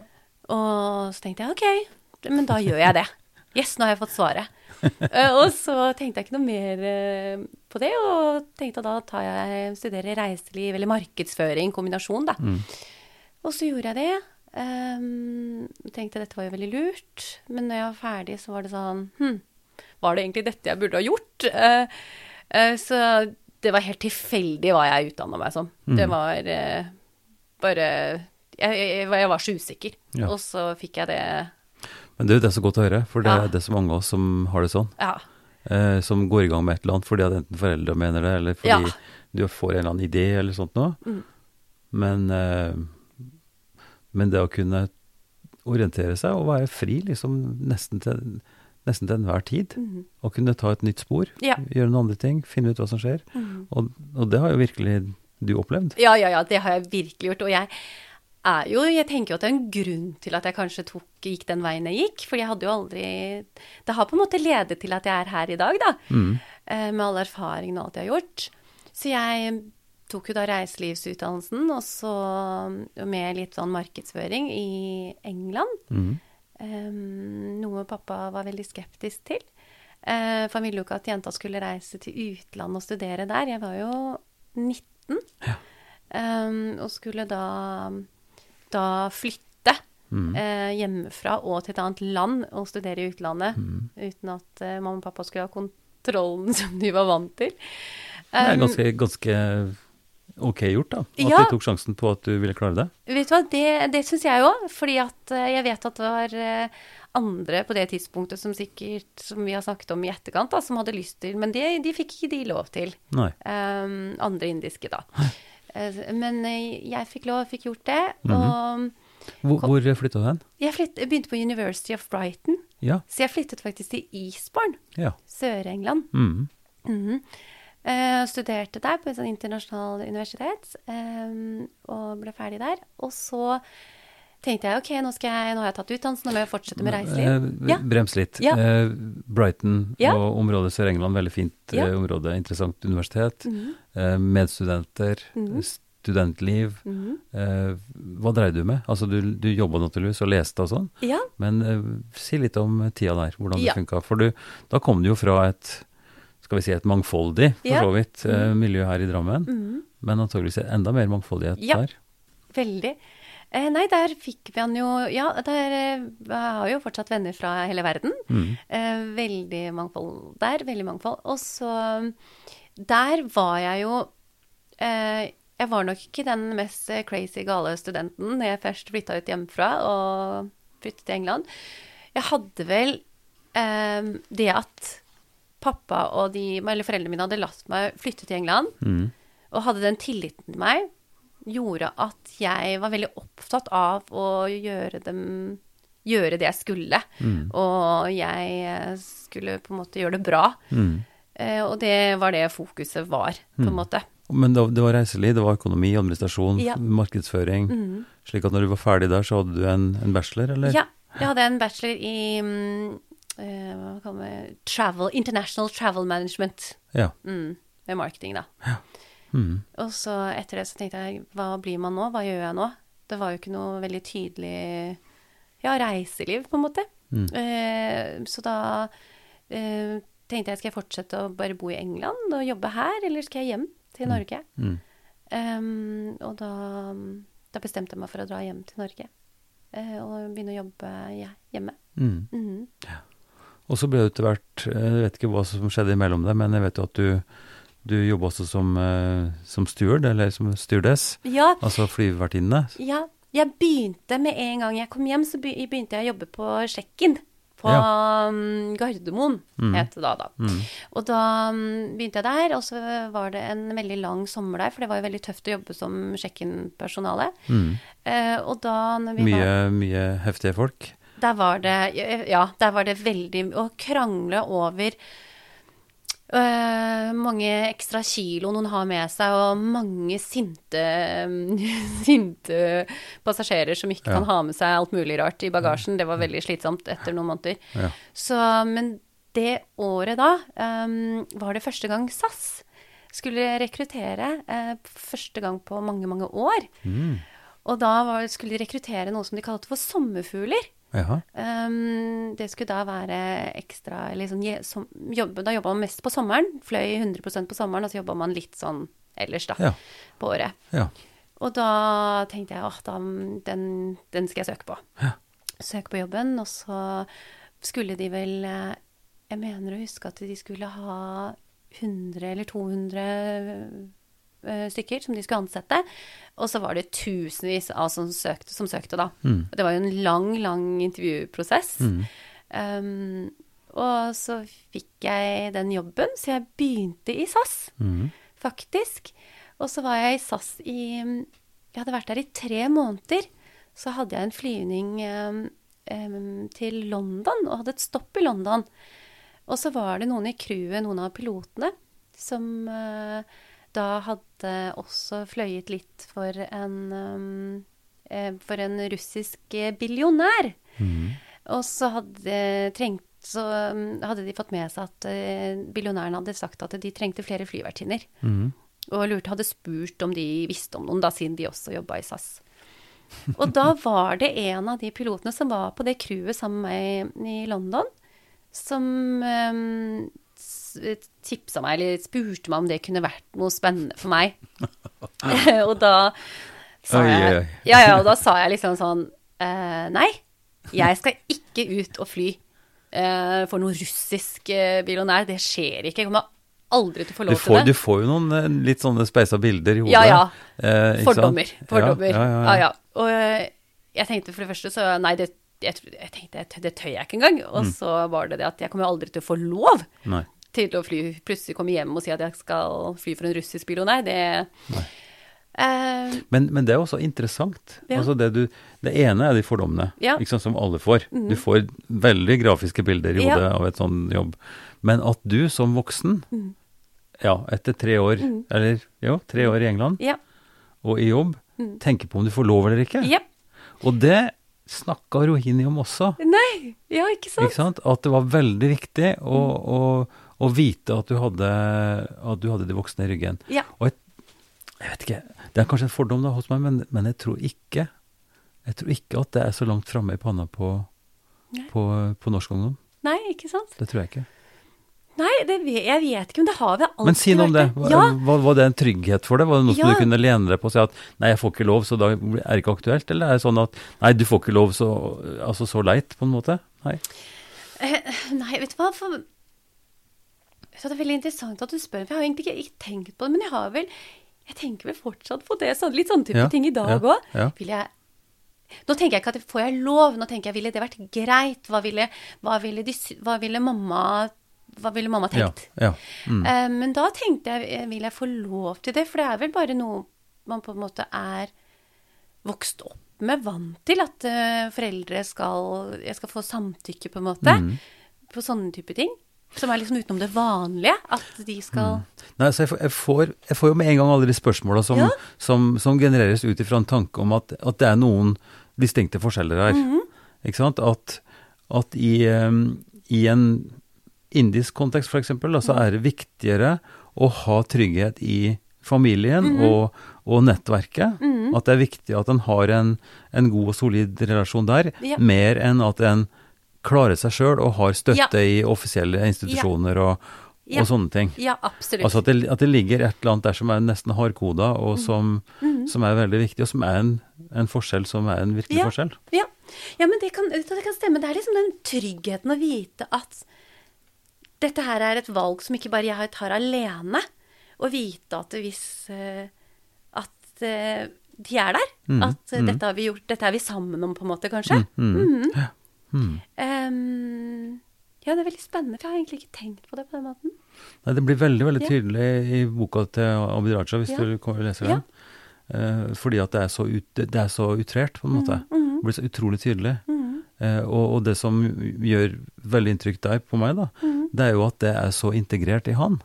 Og så tenkte jeg OK, men da gjør jeg det. Yes, nå har jeg fått svaret. Eh, og så tenkte jeg ikke noe mer eh, på det, og tenkte at da tar jeg, studerer reiseliv eller markedsføring, kombinasjon, da. Og så gjorde jeg det. Um, tenkte dette var jo veldig lurt, men når jeg var ferdig, så var det sånn Hm, var det egentlig dette jeg burde ha gjort? Uh, uh, så det var helt tilfeldig hva jeg utdanna meg som. Det var uh, bare jeg, jeg, jeg var så usikker. Ja. Og så fikk jeg det Men det er jo det er så godt å høre, for det Ja. er det så mange av oss som har det sånn. Ja. Som går i gang med et eller annet fordi at enten foreldre mener det, eller fordi. Mm. du får en eller annen idé eller sånt noe. Men, eh, men det å kunne orientere seg og være fri liksom nesten til, nesten til enhver tid, og kunne ta et nytt spor, Mm. Ja. gjøre noen andre ting, finne ut hva som skjer. Og, og det har jo virkelig du opplevd. Ja, ja, ja, det har jeg virkelig gjort. Og jeg er jo Jeg tenker jo at det er en grunn til at jeg kanskje tok, gikk den veien jeg gikk. For jeg hadde jo aldri Det har på en måte ledet til at jeg er her i dag, da. Mm. Med all erfaringen og alt jeg har gjort. Så jeg tok jo da reiselivsutdannelsen, og så med litt sånn markedsføring i England. Um, noe pappa var veldig skeptisk til. Uh, for han ville jo ikke at jenta skulle reise til utlandet og studere der. Jeg var jo 19. Um, og skulle da, da flytte eh, hjemmefra og til et annet land og studere i utlandet. Uten at uh, mamma og pappa skulle ha kontrollen som de var vant til. Det er Um, ganske, ganske ok gjort, da. At Ja. du tok sjansen på at du ville klare det. Vet du hva, det, det syns jeg òg. Fordi at eh, jeg vet at det var eh, andre på det tidspunktet som sikkert, som vi har snakket om i etterkant, da, som hadde lyst til Men det, de fikk ikke de lov til. Um, andre indiske, da. Eh, Men jeg fikk lov, fikk gjort det. Og Hvor, hvor flytta du hen? jeg flytt, jeg begynte på University of Brighton. Ja. Så jeg flyttet faktisk til Eastbourne, ja. Sør-England. Mm. Mhm. Eh, studerte der på et sånt internasjonalt universitet, eh, og ble ferdig der. Og så tenkte jeg ok, nå, jeg, nå har jeg tatt utdannelsen, nå må jeg fortsette med reiseliv. Eh, Ja. Brems litt. Ja. Brighton Ja. og området Sør-England, veldig fint Ja. eh, område. Interessant universitet. Mm -hmm. medstudenter. Mhm. Studentliv. Mhm. Eh, hva dreier du med? Altså, du, du jobba naturligvis og leste og sånn, Ja. men si litt om tida der, hvordan Ja. det funka. For du, da kom du jo fra et skal vi si et mangfoldig, for Ja. så vidt, mm. miljø her i Drammen, Mm. men antageligvis enda mer mangfoldighet Ja. der. Veldig. Eh, nei, der fikk vi han jo Ja, der eh, jeg har jo fortsatt venner fra hele verden. Mm. Eh, veldig mangfold der. Veldig mangfold. Og så Der var jeg jo eh, Jeg var nok ikke den mest eh, crazy gale studenten når jeg først flytta ut hjemmefra og flyttet til England. Jeg hadde vel eh, det at pappa og de, eller foreldrene mine hadde latt meg flytte til England, Mm. og hadde den tilliten til meg, gjorde at jeg var veldig opptatt av å gjøre dem Gjøre det jeg skulle. Og jeg eh, skulle på en måte gjøre det bra. Mm. Eh, og det var det fokuset var, på en måte. Men det, det var reiseliv, det var økonomi, administrasjon, Ja. markedsføring. Slik at når du var ferdig der, så hadde du en, en bachelor, eller? Ja, jeg hadde en bachelor i mm, hva kaller vi travel, International Travel Management. Ja. Mm, med marketing, da. Mm. Og så etter det så tenkte jeg, hva blir man nå? Hva gjør jeg nå? Det var jo ikke noe veldig tydelig ja, reiseliv, på en måte. Mm. Eh, så da eh, tenkte jeg, skal jeg fortsette å bare bo i England og jobbe her, eller skal jeg hjem til Norge? Mm. Em, og da, da bestemte jeg meg for å dra hjem til Norge. eh, og begynne å jobbe ja, hjemme. Mm. Mhm. Og så ble det etter hvert eh, Jeg vet ikke hva som skjedde imellom det, men jeg vet jo at du, du jobba også som, eh, som steward, eller som stewardess. Ja, Altså flyvertinne. ja. Jeg begynte med en gang jeg kom hjem, så begynte jeg å jobbe på Sjekken. På ja. Gardermoen, het det da. da. Mm. Og da mm, begynte jeg der, og så var det en veldig lang sommer der, for det var jo veldig tøft å jobbe som Sjekken-personale. Mm. Eh, og da når vi Mye, var mye heftige folk. Der var det Ja, der var det veldig Å krangle over øh, mange ekstra kilo noen har med seg, og mange sinte, sinte passasjerer som ikke Ja. kan ha med seg alt mulig rart i bagasjen. Det var veldig slitsomt etter noen måneder. Ja. Så, men det året da øhm, var det første gang SAS skulle rekruttere. eh, første gang på mange, mange år. Mm. Og da var, skulle de rekruttere noe som de kalte for sommerfugler. Um, det skulle da være ekstra eller sånn, som, jobbe, Da jobba man mest på sommeren. Fløy 100% på sommeren, og så jobba man litt sånn ellers, da, Ja. på året. Ja. Og da tenkte jeg at den, den skal jeg søke på. Ja. Søke på jobben, og så skulle de vel eh, Jeg mener å huske at de skulle ha 100 eller 200 eh, stykker som de skulle ansette. Og så var det tusenvis av som søkte, som søkte da. Mm. Det var jo en lang, lang intervjuprosess. Mm. Um, og så fikk jeg den jobben, så jeg begynte i SAS Mm. faktisk. Og så var jeg i SAS i Jeg hadde vært der i tre måneder. Så hadde jeg en flyvning um, til London, og hadde et stopp i London. Og så var det noen i crewet, noen av pilotene, som eh, da hadde også fløyet litt for en eh, For en russisk eh, billionær. Mm. Og så hadde, trengt, så um, hadde de fått med seg at uh, billionæren hadde sagt at de trengte flere flyvertinner. Mm. Og lurte, hadde spurt om de visste om noen, da, siden de også jobba i SAS. Og da var det en av de pilotene som var på det crewet sammen med meg i London, som um, tipsa meg, eller spurte meg om det kunne vært noe spennende for meg. og da sa jeg. Ja, ja, og da sa jeg liksom sånn eh, Nei, jeg skal ikke ut og fly eh, for noen russisk eh, billionær. Det skjer ikke. Jeg kommer aldri til å få lov får, til du får jo noen eh, litt sånne speisa bilder i hodet. Ja, ja. Eh, Fordommer. Fordommer. Ja, ja, Ja, ja. ja. Og eh, jeg tenkte for det første så Nei, det, jeg, tenkte det, det tør jeg ikke engang. Og Mm. så var det det at jeg kommer aldri til å få lov Nei. Til å fly. Plutselig komme hjem og si at jeg skal fly for en russisk billionær. Det eh, Men, men det er også interessant. Ja. Altså det, du, det ene er de fordommene, Ja. Mhm. sant, som alle får. Du får veldig grafiske bilder i Ja. hodet av et sånn jobb. Men at du som voksen, mm. ja, etter tre år, eller jo, tre år i England, Ja. og i jobb, tenker på om du får lov eller ikke. ja. Og det snakka Rohini om også. Nei. Ja, ikke sant? Ikke sant? At det var veldig viktig å, å, å vite at du, hadde, at du hadde de voksne i ryggen. Ja. Og jeg, jeg vet ikke, det er kanskje en fordom da hos meg, men, men jeg tror ikke jeg tror ikke at det er så langt framme i panna på, på, på norsk ungdom. Nei, ikke sant? Det tror jeg ikke. Nei, det, jeg vet ikke, men det har vi alltid Men si noe om det. Var, Ja. var, var det en trygghet for det? Var det noe som Ja. du kunne lene deg på og si at nei, jeg får ikke lov, så da er det ikke aktuelt? Eller er det sånn at nei, du får ikke lov, så, altså så leit, på en måte? Nei. Nei, vet du hva? For, det er veldig interessant at du spør, for jeg har egentlig ikke, ikke tenkt på det, men jeg har vel Jeg tenker vel fortsatt på det, litt sånne type Ja, ting i dag ja, òg. ja. Vil jeg Nå tenker jeg ikke at får jeg lov, nå tenker jeg ville det vært greit? Hva ville, hva ville, de, hva ville mamma hva ville mamma tenkt? ja. Mm. Uh, men da tenkte jeg, eh, vil jeg få lov til det? For det er vel bare noe man på en måte er vokst opp med, vant til at uh, foreldre skal Jeg skal få samtykke, på en måte, Mm. på sånne type ting. Som er liksom utenom det vanlige. At de skal Nei, så jeg, får, jeg, får, jeg får jo med en gang alle de spørsmåla som, Ja. som, som genereres ut ifra en tanke om at, at det er noen distinkte forskjeller her. Mhm. Ikke sant? At, at i, um, i en indisk kontekst f.eks., så er det viktigere å ha trygghet i familien Mhm. og, og nettverket. At det er viktig at en har en, en god og solid relasjon der, Ja. mer enn at en klarer seg sjøl og har støtte Ja. i offisielle institusjoner og, Ja. sånne ting. Ja, absolutt. Altså at det, at det ligger et eller annet der som er nesten hardkoda, og Mm. som, som er veldig viktig, og som er en, en forskjell som er en virkelig Ja. forskjell. Ja, ja men det kan, det kan stemme. Det er liksom den tryggheten å vite at dette her er et valg som ikke bare jeg tar alene. Å vite at hvis eh, At eh, de er der. Mm, At mm. dette har vi gjort, dette er vi sammen om, på en måte, kanskje. Mm. Ja. Mm. Um, ja, det er veldig spennende, for jeg har egentlig ikke tenkt på det på den måten. Nei, det blir veldig veldig Ja. tydelig i boka til Abid Raja, hvis Ja. du kommer og leser Ja. den. Eh, fordi at det er, så ut, det er så utrert, på en måte. Mhm. Det blir så utrolig tydelig. Mm. Uh, og, og det som gjør veldig inntrykk der på meg, da, Mhm. det er jo at det er så integrert i han.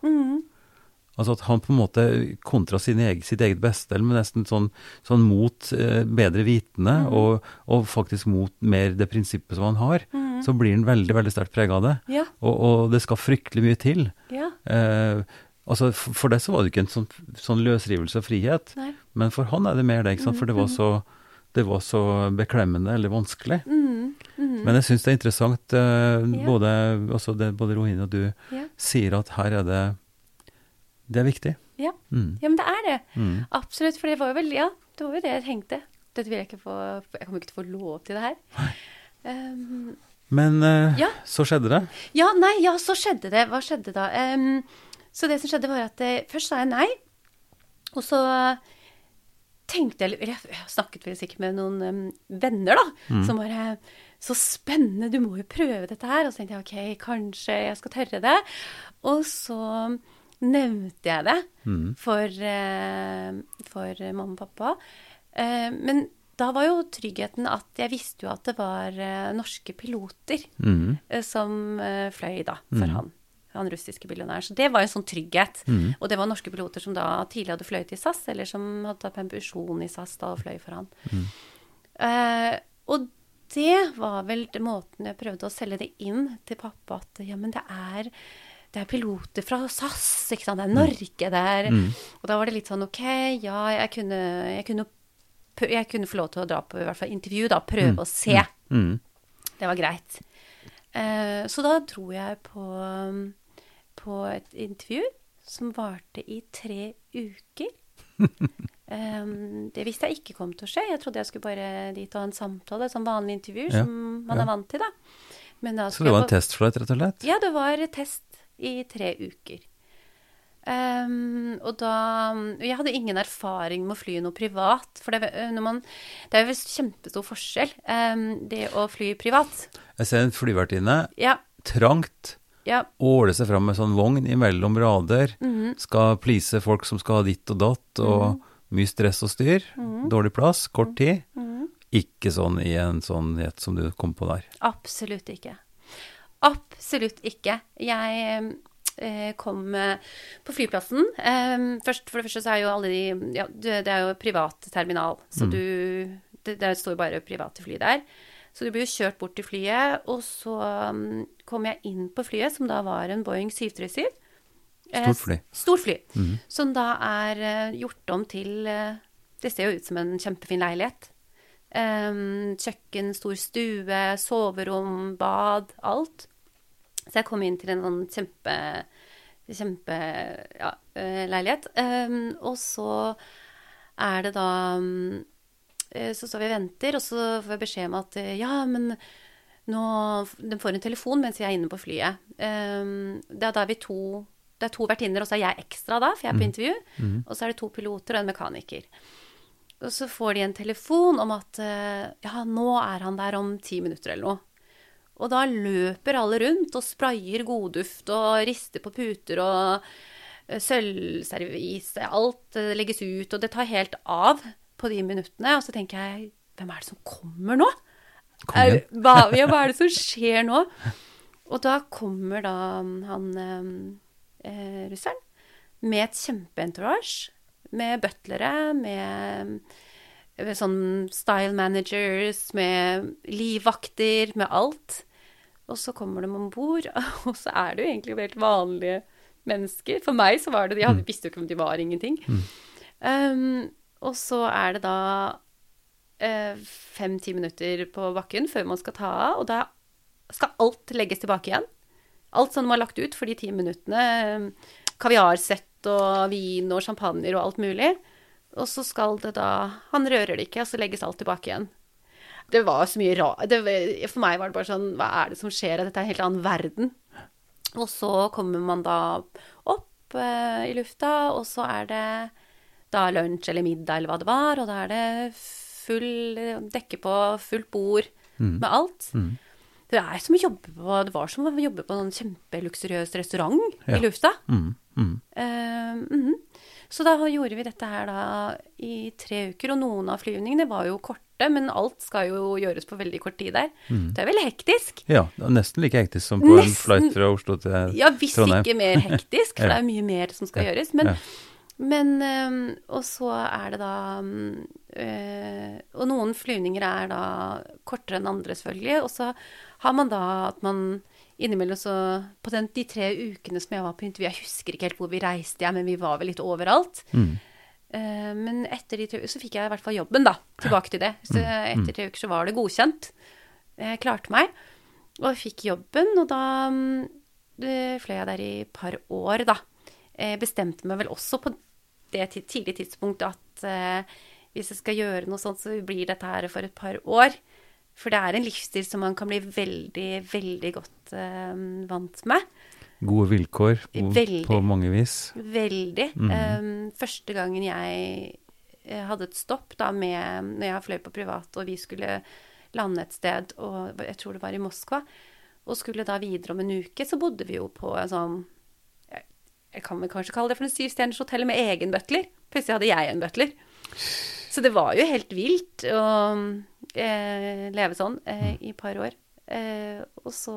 Altså at han på en måte kontra sin egen, sitt eget beste, eller nesten sånn, sånn mot eh, bedre vitende, mm. og, og faktisk mot mer det prinsippet som han har, mm. så blir han veldig, veldig sterkt prega av det. Ja. Og, og det skal fryktelig mye til. Ja. Eh, altså for, for det så var det ikke en sånn, sånn løsrivelse av frihet, Nei. men for han er det mer det? For det var så, det var så beklemmende eller vanskelig. Mhm. Mhm. Men jeg syns det er interessant, eh, Ja. både, altså det, både Rohini og du sier at her er det Det er viktig. Ja. Mm. ja, men det er det. Mm. Absolutt, for det var vel, ja, det var jo det jeg tenkte. Dette vil jeg ikke få, jeg kommer ikke til å få lov til det her. Um, Men uh, Ja. så skjedde det. ja, nei, ja, så skjedde det. Hva skjedde da? Um, så det som skjedde var at eh, først sa jeg nei, og så tenkte jeg, eller jeg, snakket vel sikkert med noen um, venner da, som bare, så spennende, du må jo prøve dette her. Og så tenkte jeg, ok, kanskje jeg skal tørre det. Og så nevnte jeg det Mm. for, eh, for mamma og pappa. Eh, men da var jo tryggheten at jeg visste jo at det var eh, norske piloter Mm. som fløy da, for Mm. han. Han russiske billionæren. Så det var en sånn trygghet. Mm. Og det var norske piloter som da tidligere hadde fløyet i SAS, eller som hadde tatt permisjon i SAS da og fløy for han. Eh, og det var vel måten jeg prøvde å selge det inn til pappa, at ja, men det er, det er piloter fra SAS, ikke sant, det er Norge, det er Mm. Og da var det litt sånn OK, ja, jeg kunne, jeg kunne, jeg kunne få lov til å dra på i hvert fall intervju, da, prøve Mm. å se. Mm. Det var greit. Eh, så da dro jeg på, på et intervju som varte i tre uker. Um, det visste jeg ikke kom til å skje. Jeg trodde jeg skulle bare dit og ha en samtale, som vanlig intervju, Ja, som man ja. er vant til, da. Så det var en for testflight, rett og slett? Ja, det var test i tre uker. Um, og da Jeg hadde ingen erfaring med å fly noe privat. For det, når man, det er jo visst kjempestor forskjell, um, det å fly privat. Jeg ser en flyvertinne, Ja, trangt, ja. åle seg fram med sånn vogn imellom rader, mhm. skal please folk som skal ha ditt og datt, og mye stress og styr, dårlig plass, kort tid. Mhm. Ikke sånn i en sånn jet som du kom på der. Absolutt ikke. Absolutt ikke. Jeg eh, kom eh, på flyplassen. Eh, først, for det første så er jo alle de Ja, det er jo privat terminal, så du det, det står bare private fly der. Så du blir jo kjørt bort til flyet, og så um, kom jeg inn på flyet, som da var en Boeing 737. Eh, Stort fly. Stort fly. Som da er gjort om til Det ser jo ut som en kjempefin leilighet. Kjøkken, stor stue, soverom, bad, alt. Så jeg kom inn til en sånn kjempe kjempeleilighet. ja, eh, og så er det da mm, eh, Så står vi og venter, og så får jeg beskjed om at eh, ja, men nå De får en telefon mens jeg er inne på flyet. Um, er da vi to Det er to vertinner, og så er jeg ekstra da, for jeg er på intervju. Og så er det to piloter og en mekaniker. Og så får de en telefon om at eh, ja, nå er han der om ti minutter eller noe. Og da løper alle rundt og sprayer godduft og rister på puter og eh, sølvservis, alt eh, legges ut, og det tar helt av på de minuttene. Og så tenker jeg, hvem er det som kommer nå? Kom. Er, hva, ja, hva er det som skjer nå? Og da kommer da han eh, russeren med et kjempeentourage. Med butlere, med eh, sånn style managers, med livvakter, med alt. Og så kommer de om bord, og så er det jo egentlig helt vanlige mennesker. For meg så var det Jeg visste jo ikke om de var ingenting. Um, og så er det da uh, fem-ti minutter på bakken før man skal ta av, og da skal alt legges tilbake igjen. Alt som var lagt ut for de ti minuttene. eh, Kaviarsett og vin og champagner og alt mulig. Og så skal det da Han rører det ikke, og så legges alt tilbake igjen. Det var så mye rart For meg var det bare sånn Hva er det som skjer? Dette er en helt annen verden. Og så kommer man da opp eh, i lufta, og så er det da lunsj eller middag eller hva det var, og da er det full dekke på fullt bord med alt. Det er som å jobbe på Det var som å jobbe på en kjempeluksuriøs restaurant Ja. i lufta. Mm, mm. Eh, mhm. Så da gjorde vi dette her da i tre uker, og noen av flyvningene var jo korte, men alt skal jo gjøres på veldig kort tid der. Det er veldig hektisk. Ja, nesten like hektisk som på en Nesten. flight fra Oslo til Trondheim. Ja, hvis Trondheim. ikke mer hektisk, for Ja. det er mye mer som skal Ja. gjøres. Men, men øhm, Og så er det da øh, Og noen flyvninger er da kortere enn andre, selvfølgelig. Og så har man da at man innimellom så På den, de tre ukene som jeg var på intervju, jeg husker ikke helt hvor vi reiste, jeg, men vi var vel litt overalt. Mm. Uh, men etter de tre uker så fikk jeg i hvert fall jobben, da. Tilbake til det. Så etter tre uker så var det godkjent. Jeg klarte meg. Og jeg fikk jobben, og da mm, fløy jeg der i et par år, da. Jeg bestemte meg vel også på det tidlige tidspunktet at uh, hvis jeg skal gjøre noe sånt, så blir dette her for et par år. For det er en livsstil som man kan bli veldig, veldig godt uh, vant med. Gode vilkår på, Veldig. på mange vis. Veldig. Mhm. Um, første gangen jeg eh, hadde et stopp da med Når jeg fløy på privat, og vi skulle lande et sted, og jeg tror det var i Moskva, og skulle da videre om en uke, så bodde vi jo på en sånn Jeg, jeg kan vel kanskje kalle det for en syvstjerners hotell med egen butler. Plutselig hadde jeg en butler. Så det var jo helt vilt å eh, leve sånn eh, i et par år. Eh, og så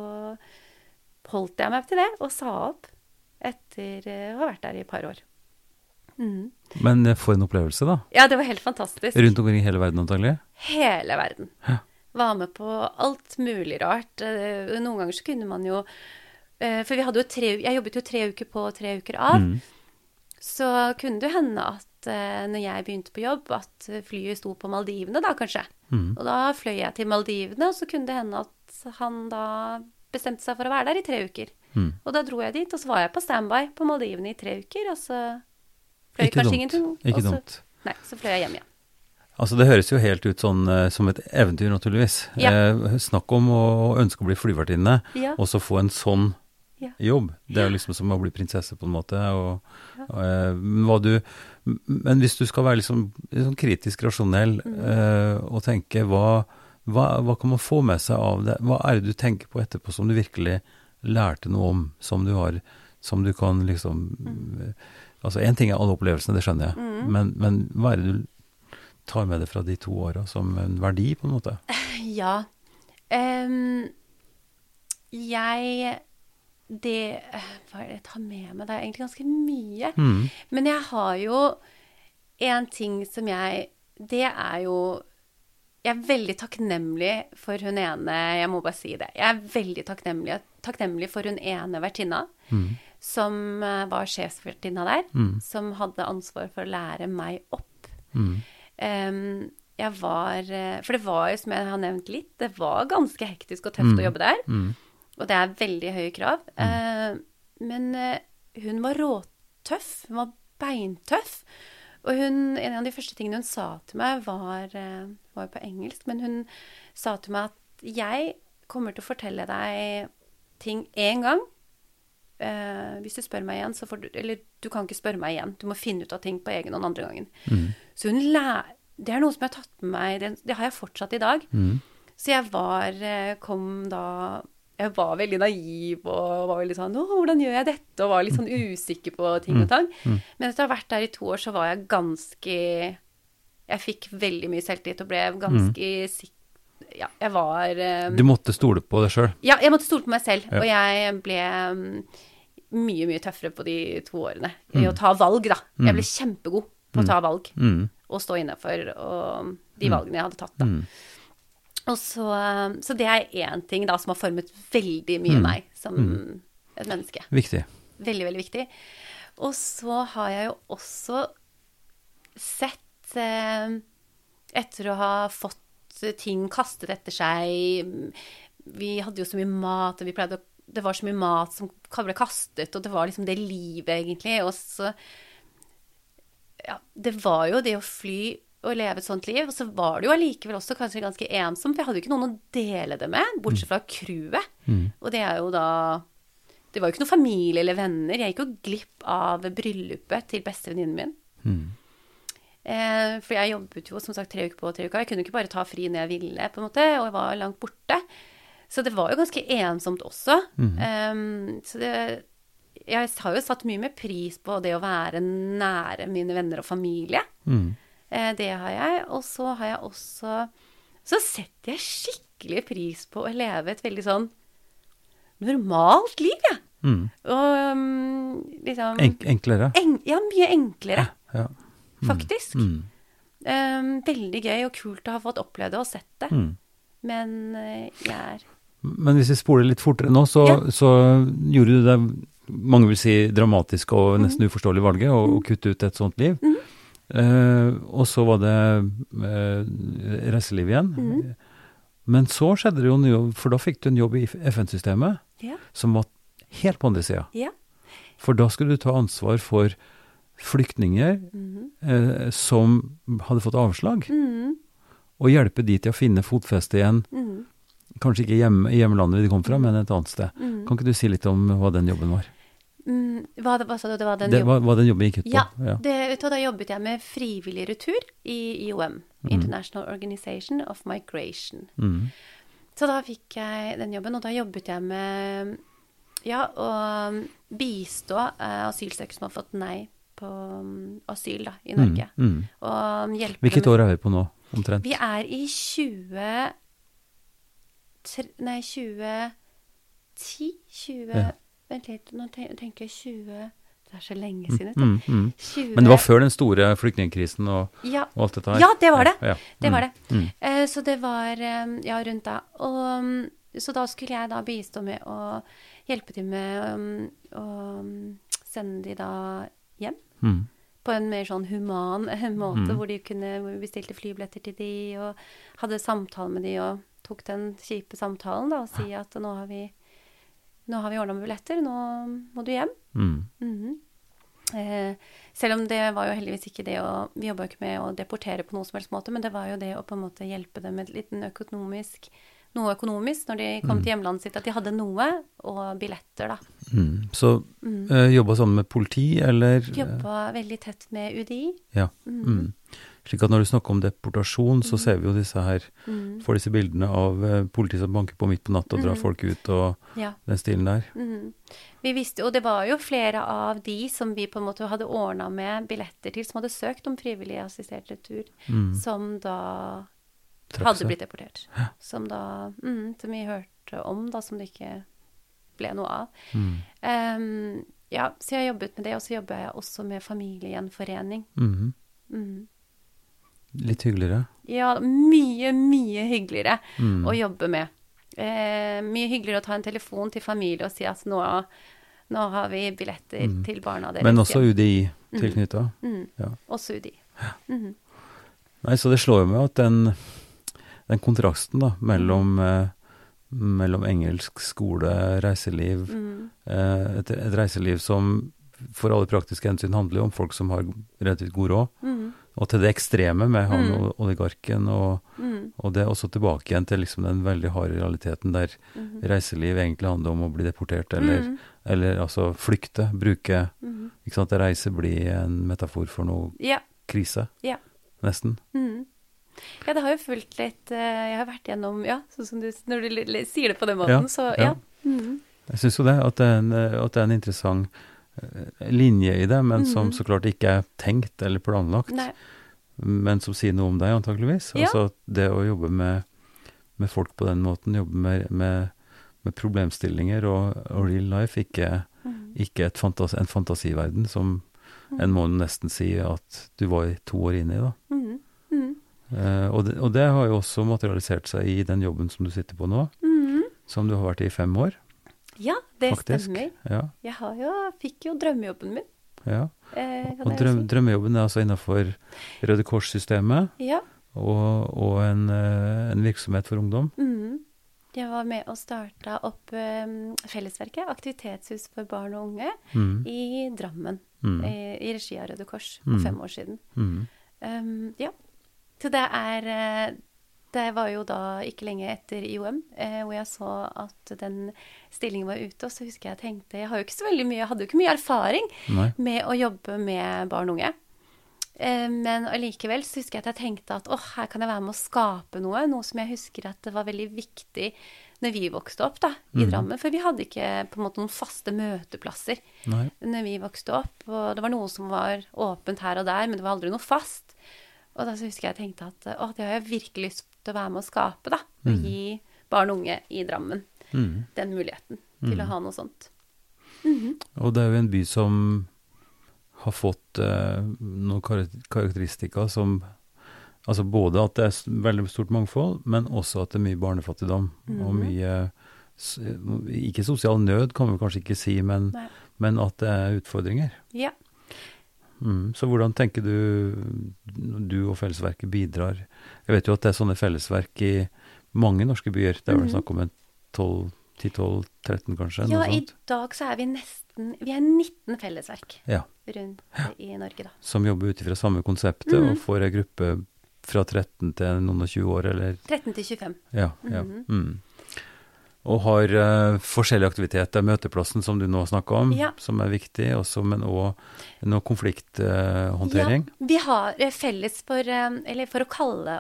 holdt jeg meg til det, og sa opp etter eh, å ha vært der i et par år. Mm. Men eh, for en opplevelse, da. Ja, det var helt fantastisk. Rundt omkring i hele verden, antagelig. Hele verden. Ja. Var med på alt mulig rart. Eh, Noen ganger så kunne man jo For vi hadde jo tre Jeg jobbet jo tre uker på og tre uker av. Mm. Så kunne det jo hende at eh, når jeg begynte på jobb, at flyet sto på Maldivene da, kanskje. Mm. Og da fløy jeg til Maldivene, og så kunne det hende at han da bestemte seg for å være der i tre uker. Mm. Og da dro jeg dit, og så var jeg på standby på Maldivene i tre uker, og så fløy Ikke kanskje dumt. ingenting. Ikke så, dumt. Nei, så fløy jeg hjem igjen. Altså, det høres jo helt ut sånn eh, som et eventyr, naturligvis. Ja. Eh, snakk om å ønske å bli flyvertinne, Ja. og så få en sånn Ja. jobb. Det er jo liksom som å bli prinsesse, på en måte. Og, og, eh, men hva du, men hvis du skal være liksom, sånn kritisk rasjonell Mm. eh, og tenke hva, hva, hva kan man få med seg av det? Hva er det du tenker på etterpå som du virkelig lærte noe om, som du har, som du kan liksom Mm. Altså én ting er alle opplevelsene, det skjønner jeg, men, men hva er det du tar med deg fra de to åra som en verdi, på en måte? Ja. Um, jeg Det Hva er det jeg tar med meg? Det er egentlig ganske mye. Mm. Men jeg har jo en ting som jeg Det er jo Jeg er veldig takknemlig for hun ene Jeg må bare si det. Jeg er veldig takknemlig, takknemlig for hun ene vertinna Mm. som eh, var sjefsvertinna der. Mm. Som hadde ansvar for å lære meg opp. Mm. Um, jeg var eh, For det var jo, som jeg har nevnt litt, det var ganske hektisk og tøft Mm. å jobbe der. Og det er veldig høye krav. Mm. men eh, hun var råtøff. Hun var beintøff. Og hun, en av de første tingene hun sa til meg, var, eh, var på engelsk, men hun sa til meg at jeg kommer til å fortelle deg ting én gang. Eh, hvis du spør meg igjen, så får du Eller du kan ikke spørre meg igjen. Du må finne ut av ting på egen hånd andre gangen. Mm. Så hun lær... Det er noe som jeg har tatt med meg, det, det har jeg fortsatt i dag. Mm. Så jeg var eh, Kom da jeg var veldig naiv og var veldig sånn Å, hvordan gjør jeg dette? Og var litt sånn usikker på ting og tang. Men etter å ha vært der i to år, så var jeg ganske Jeg fikk veldig mye selvtillit og ble ganske sikker Ja, jeg var um, Du måtte stole på deg sjøl. Ja, jeg måtte stole på meg selv. Ja. Og jeg ble um, mye, mye tøffere på de to årene i å ta valg, da. Jeg ble kjempegod på å ta valg Mm. og stå innafor de valgene jeg hadde tatt, da. Mm. Og så, så det er én ting da som har formet veldig mye Mm. meg som et menneske. Viktig. Veldig, veldig viktig. Og så har jeg jo også sett eh, Etter å ha fått ting kastet etter seg Vi hadde jo så mye mat, og vi pleide å Det var så mye mat som ble kastet, og det var liksom det livet, egentlig. Og så Ja, det var jo det å fly og leve et sånt liv. Og så var det jo allikevel også kanskje ganske ensomt, for jeg hadde jo ikke noen å dele det med, bortsett fra crewet. Og det er jo da Det var jo ikke noe familie eller venner. Jeg gikk jo glipp av bryllupet til bestevenninnen min. Mm. Eh, for jeg jobbet jo som sagt tre uker på tre uker. Jeg kunne jo ikke bare ta fri når jeg ville, på en måte, og jeg var langt borte. Så det var jo ganske ensomt også. Eh, så det Jeg har jo satt mye mer pris på det å være nære mine venner og familie. Mm. Eh, det har jeg. Og så har jeg også Så setter jeg skikkelig pris på å leve et veldig sånn normalt liv, jeg. Mm. Og um, liksom Enk enklere. en, Ja, mye enklere, Ja. faktisk. Mm. Um, veldig gøy og kult å ha fått oppleve det og sett det. Mm. Men uh, jeg er Men hvis vi spoler litt fortere nå, så, Ja. så gjorde du det mange vil si dramatisk og nesten uforståelige valget å, å kutte ut et sånt liv. Eh, og så var det uh, reiseliv igjen. Men så skjedde det jo noe, for da fikk du en jobb i FN-systemet Ja. som var helt på andre sida. Ja. For da skulle du ta ansvar for flyktninger eh, som hadde fått avslag, Mm, og hjelpe de til å finne fotfeste igjen. mm, Kanskje ikke i hjemlandet de kom fra, men et annet sted. mm. Kan ikke du si litt om hva den jobben var? Mm, hva, hva sa du? Det var den Det, jobben? hva, hva den jobben gikk ut på? Ja, det, du, hva, da jobbet jeg med frivillig retur i IOM, International Organization of Migration. Mm. Så da fikk jeg den jobben, og da jobbet jeg med ja, å bistå eh, asylsøkere som har fått nei på um, asyl da, i Norge. Mm. Mm. Og hjelpe Hvilket år er vi på nå, omtrent? Vi er i 20... tre- Nei, 2010? 20 Ja. Vent litt, nå tenker jeg 20 Det er så lenge siden. Mm. Mm, mm. 20, Men det var før den store flyktningkrisen og, ja, og alt dette her? Ja, det var det. Ja, ja. det var Mm, det. Mm. Eh, så det var um, ja, rundt da. Og, um, så da skulle jeg da bistå med å hjelpe til med um, å sende de da hjem. Mm. På en mer sånn human måte, Mm. hvor de kunne hvor vi bestilte flybilletter til de, og hadde samtale med de, og tok den kjipe samtalen da, og si at nå har vi nå har vi ordna med billetter, nå må du hjem. Mm. Mhm. eh, selv om det var jo heldigvis ikke det å Vi jobba jo ikke med å deportere på noen som helst måte, men det var jo det å på en måte hjelpe dem med liten økonomisk noe økonomisk når de kom til hjemlandet sitt, at de hadde noe, og billetter, da. Mm. Så eh, jobba sammen med politi, eller Jobba veldig tett med UDI. Ja. Mm. Slik at når du snakker om deportasjon, så ser vi jo disse her Mm. Får disse bildene av eh, politi som banker på midt på natta og drar folk ut og Ja. den stilen der. Mm. Vi visste, og det var jo flere av de som vi på en måte hadde ordna med billetter til, som hadde søkt om frivillig assistert retur, som da hadde blitt deportert. Som da mm, Som vi hørte om, da, som det ikke ble noe av. Mm. Em, ja, så jeg har jobbet med det, og så jobber jeg også med familiegjenforening. Mhm. Litt hyggeligere. Ja, mye, mye hyggeligere Mm. å jobbe med. Eh, mye hyggeligere å ta en telefon til familie og si at nå, nå har vi billetter til barna deres. Mm. Men også. UDI tilknytta. Mm. Ja. Også UDI. Nei, så det slår jo med at den, den kontrasten da, mellom, eh, mellom engelsk skole, reiseliv, Mm. eh, et, et reiseliv som for alle praktiske hensyn handler jo om folk som har relativt god råd, Mhm. Og til det ekstreme med han Mm. og oligarken, og, mm. og det også tilbake igjen til liksom den veldig harde realiteten der mm. reiseliv egentlig handler om å bli deportert, eller, Mhm. eller altså flykte, bruke, Mhm. ikke sant, reise blir en metafor for noe Ja. krise, Ja. nesten. Ja, det har jo fulgt litt eh, Jeg har vært gjennom Ja, sånn som du Når du sier det på den måten, Ja, så ja. Jeg syns jo det, at det, er en, at det er en interessant eh, linje i det, men som Mhm. så klart ikke er tenkt eller planlagt. Nei. Men som sier noe om deg, antakeligvis. Ja. Altså det å jobbe med, med folk på den måten, jobbe med, med, med problemstillinger og, og real life, ikke, Mm. ikke et fantas, en fantasiverden som en må nesten si at du var to år inne i. da. Mm. Mm. Eh, og, det, og det har jo også materialisert seg i den jobben som du sitter på nå, Mm. som du har vært i fem år. Ja, det Faktisk. stemmer. Ja, Jeg har jo, fikk jo drømmejobben min. ja. Eh, Og drøm, drømmejobben er altså innenfor Røde Kors-systemet Ja. og, og en, eh, en virksomhet for ungdom. Mm. Jeg var med og starta opp um, Fellesverket, aktivitetshus for barn og unge, Mm. i Drammen. Mm. I, I regi av Røde Kors Mm. for fem år siden. Mm. Um, ja. Så det er eh, Det var jo da ikke lenge etter IOM, eh, hvor jeg så at den stillingen var ute. Og så husker jeg tenkte Jeg har jo ikke så veldig mye, jeg hadde jo ikke mye erfaring Nei. med å jobbe med barn og unge. Eh, Men allikevel så husker jeg at jeg tenkte at åh, her kan jeg være med å skape noe. Noe som jeg husker at det var veldig viktig når vi vokste opp da, i Mhm. Drammen. For vi hadde ikke på en måte noen faste møteplasser Nei. når vi vokste opp. Og det var noe som var åpent her og der, men det var aldri noe fast. Og da så husker jeg tenkte at å, det har jeg virkelig lyst til å være med å skape, da. Å Mhm. gi barn og unge i Drammen Mm. den muligheten til mm. å ha noe sånt. Og det er jo en by som har fått eh, noen kar karakteristikker som Altså både at det er veldig stort mangfold, men også at det er mye barnefattigdom. Og Mhm. mye Ikke sosial nød, kan vi kanskje ikke si, men, men at det er utfordringer. Ja. Mm. Så hvordan tenker du du og Fellesverket bidrar? Jeg vet jo at det er sånne fellesverk i mange norske byer. Det er vel Mhm. snakk om en 10-12-13 kanskje? ja, i dag så er vi nesten Vi er 19 fellesverk Ja. rundt i Norge, da. som jobber ut ifra samme konseptet Mhm. og får ei gruppe fra 13 til noen og 20 år, eller 13 til 25. Ja. ja. Mhm. Mm. Og har uh, forskjellige aktiviteter. Møteplassen som du nå snakker om, Ja. som er viktig, også, men òg noe konflikthåndtering. Ja, vi har eh, felles for eh, Eller for å kalle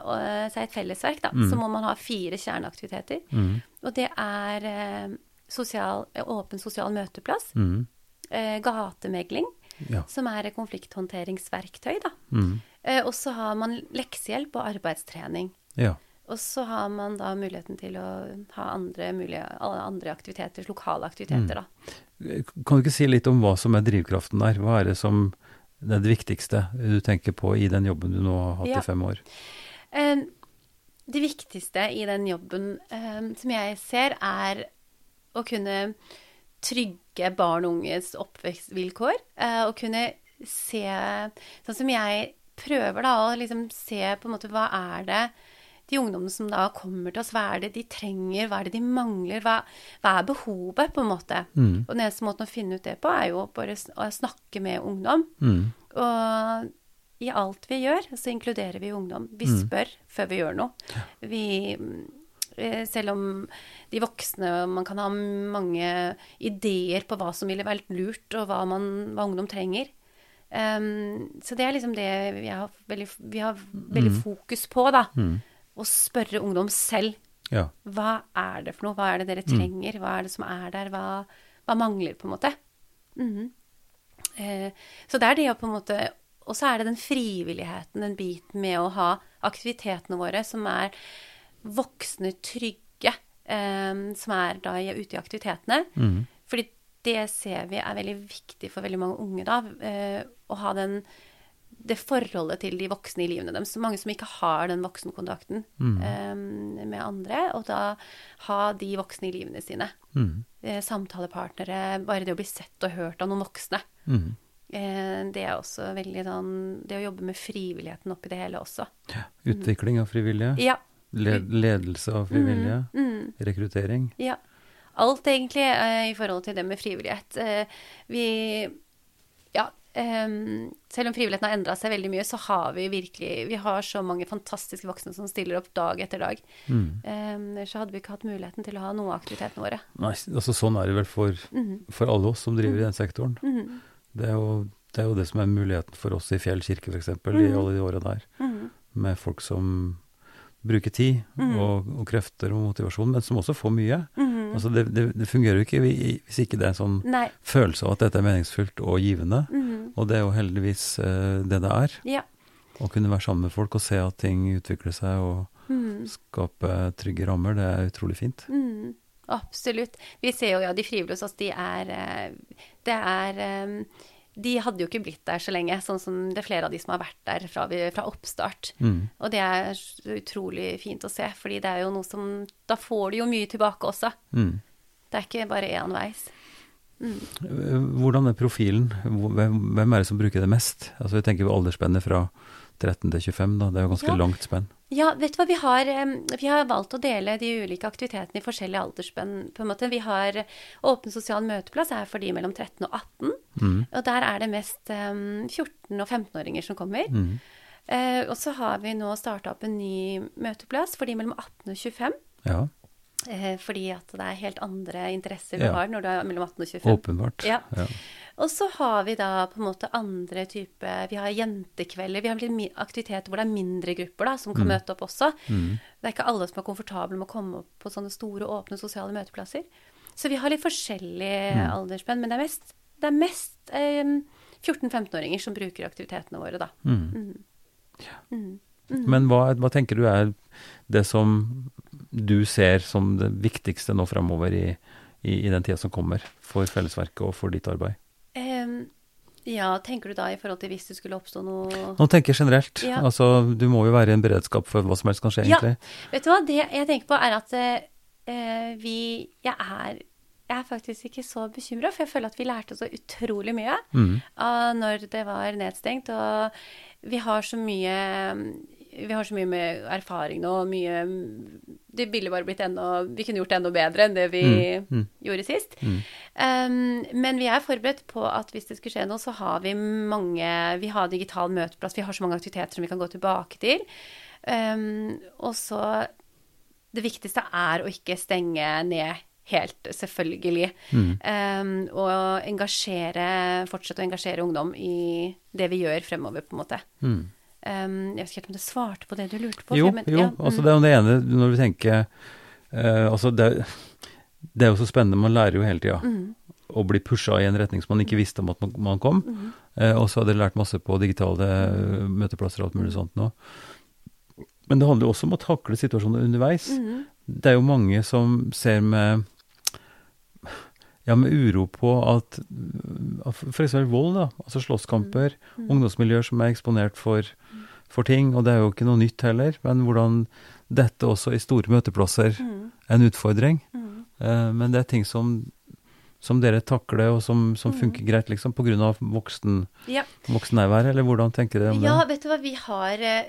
seg et fellesverk, da, Mm. så må man ha fire kjerneaktiviteter. Mm. Og det er sosial, åpen sosial møteplass, Mm. gatemegling, Ja. som er konflikthåndteringsverktøy, da. Mm. Og så har man leksehjelp og arbeidstrening. ja. Og så har man da muligheten til å ha andre, mulige, alle andre aktiviteter, lokale aktiviteter, da. Kan du ikke si litt om hva som er drivkraften der? Hva er det som det er det viktigste du tenker på i den jobben du nå har hatt Ja. i fem år? Eh, det viktigste i den jobben eh, som jeg ser, er å kunne trygge barn og unges oppvekstvilkår. Eh, og kunne se Sånn som jeg prøver da å liksom se på en måte hva er det de ungdommene som da kommer til oss, hva er det de trenger, hva er det de mangler, hva, hva er behovet, på en måte. Mm. Og den eneste måten å finne ut det på, er jo bare å snakke med ungdom. Mm. Og i alt vi gjør, så inkluderer vi ungdom. Vi Mm. spør før vi gjør noe. Vi, eh, selv om de voksne Man kan ha mange ideer på hva som ville vært lurt, og hva, man, hva ungdom trenger. Um, så det er liksom det vi har veldig, vi har veldig fokus på, da. Mm. Å spørre ungdom selv. Ja. Hva er det for noe? Hva er det dere trenger? Hva er det som er der? Hva, hva mangler, på en måte? Mhm. eh, så det er det å på en måte Og så er det den frivilligheten, den biten med å ha aktivitetene våre som er voksne, trygge, eh, som er da ute i aktivitetene. Mm. Fordi det ser vi er veldig viktig for veldig mange unge, da. Eh, å ha den, det forholdet til de voksne i livene deres. Mange som ikke har den voksenkontakten Mm. um, med andre. Og da ha de voksne i livene sine. Mm. Eh, samtalepartnere. Bare det å bli sett og hørt av noen voksne. Mm. Eh, det er også veldig sånn Det å jobbe med frivilligheten oppi det hele også. Utvikling av frivillige. Ja. Led ledelse av frivillige. Mm. Rekruttering. Ja. Alt egentlig eh, i forhold til det med frivillighet. Vi Ja. Em, selv om frivilligheten har endra seg veldig mye, så har vi virkelig Vi har så mange fantastiske voksne som stiller opp dag etter dag. Mm. Um, ellers hadde vi ikke hatt muligheten til å ha noe av aktivitetene våre. Nei, altså sånn er det vel for, Mhm. for alle oss som driver i den sektoren. Mhm. Det er, jo, det er jo det som er muligheten for oss i Fjell kirke f.eks., i Mhm. alle de åra der. Mhm. Med folk som bruker tid Mhm. og, og krefter og motivasjon, men som også får mye. Mhm. Altså det, det, det fungerer jo ikke hvis ikke det er en sånn Nei. følelse av at dette er meningsfullt og givende. Mm. Og det er jo heldigvis uh, det det er. Ja. Å kunne være sammen med folk og se at ting utvikler seg og mm. skape trygge rammer, det er utrolig fint. Mm, absolutt. Vi ser jo ja, de frivillige hos oss, de er eh, Det er eh, De hadde jo ikke blitt der så lenge, sånn som det er flere av de som har vært der fra, fra oppstart. Mm. Og det er utrolig fint å se, fordi det er jo noe som Da får du jo mye tilbake også. Mm. Det er ikke bare enveis. Hvordan er profilen? Hvem, hvem er det som bruker det mest? Altså Vi tenker på aldersspennet fra 13 til 25, da. Det er jo ganske Ja. langt spenn. Ja, vet du hva, vi har, vi har valgt å dele de ulike aktivitetene i forskjellige aldersspenn. på en måte. Vi har Åpen sosial møteplass er for de mellom 13 og 18. Mm. Og der er det mest um, 14- og 15-åringer som kommer. Mm. Uh, og så har vi nå starta opp en ny møteplass for de mellom 18 og 25. Ja, Uh, fordi at det er helt andre interesser du Ja. har når du er mellom 18 og 25. åpenbart. Ja. Ja. Og så har vi da på en måte andre type Vi har jentekvelder. Vi har litt aktiviteter hvor det er mindre grupper da, som kan møte opp også. Mm. Det er ikke alle som er komfortable med å komme opp på sånne store, åpne sosiale møteplasser. Så vi har litt forskjellig Mm. aldersspenn, men det er mest, mest eh, 14-15-åringer som bruker aktivitetene våre, da. Mm. Mm. Men hva, hva tenker du er det som du ser som det viktigste nå framover i, i, i den tida som kommer, for Fellesverket og for ditt arbeid? Em, ja, tenker du da i forhold til hvis det skulle oppstå noe Nå tenker jeg generelt. Ja. Altså, du må jo være i en beredskap for hva som helst kan skje, egentlig. Ja. Vet du hva, det jeg tenker på er at uh, vi Jeg er, jeg er faktisk ikke så bekymra, for jeg føler at vi lærte så utrolig mye Mm. når det var nedstengt. Og vi har så mye vi har så mye med erfaring nå, mye Det ville bare blitt enda Vi kunne gjort det enda bedre enn det vi Mm, mm. gjorde sist. Mm. Um, men vi er forberedt på at hvis det skulle skje noe, så har vi mange Vi har digital møteplass, vi har så mange aktiviteter som vi kan gå tilbake til. Um, og så Det viktigste er å ikke stenge ned helt, selvfølgelig. Um, og engasjere, fortsette å engasjere ungdom i det vi gjør fremover, på en måte. Mm. Um, jeg vet ikke helt om det svarte på det du lurte på. Jo, men- jo ja, altså mm. det er jo det ene når vi tenker uh, Altså det, det er jo så spennende, man lærer jo hele tida. Mm. Å bli pusha i en retning som man ikke visste om at man, man kom. Mm. Uh, og så hadde jeg lært masse på digitale eh, møteplasser og alt mulig sånt nå. Men det handler jo også om å takle situasjoner underveis. Mm. Det er jo mange som ser med ja, med uro på at f.eks. vold, da, altså slåsskamper, Mm. ungdomsmiljøer som er eksponert for, for ting, og det er jo ikke noe nytt heller, men hvordan dette også i store møteplasser Mm. er en utfordring. Mm. Eh, men det er ting som, som dere takler, og som, som Mm. funker greit, liksom, av voksen, Ja. voksennærvær, eller hvordan tenker dere om Ja, det? vet du hva, vi har eh,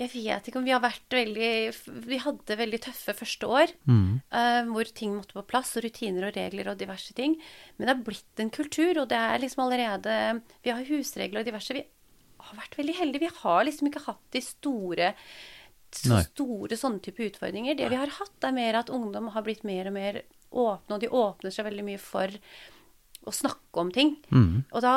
Jeg vet ikke om vi har vært veldig Vi hadde veldig tøffe første år. Mm. eh, hvor ting måtte på plass, og rutiner og regler og diverse ting. Men det har blitt en kultur, og det er liksom allerede Vi har husregler og diverse. Vi har vært veldig heldige. Vi har liksom ikke hatt de store så Nei. store sånne type utfordringer. Det vi har hatt, er mer at ungdom har blitt mer og mer åpne, og de åpner seg veldig mye for å snakke om ting. Mm. Og da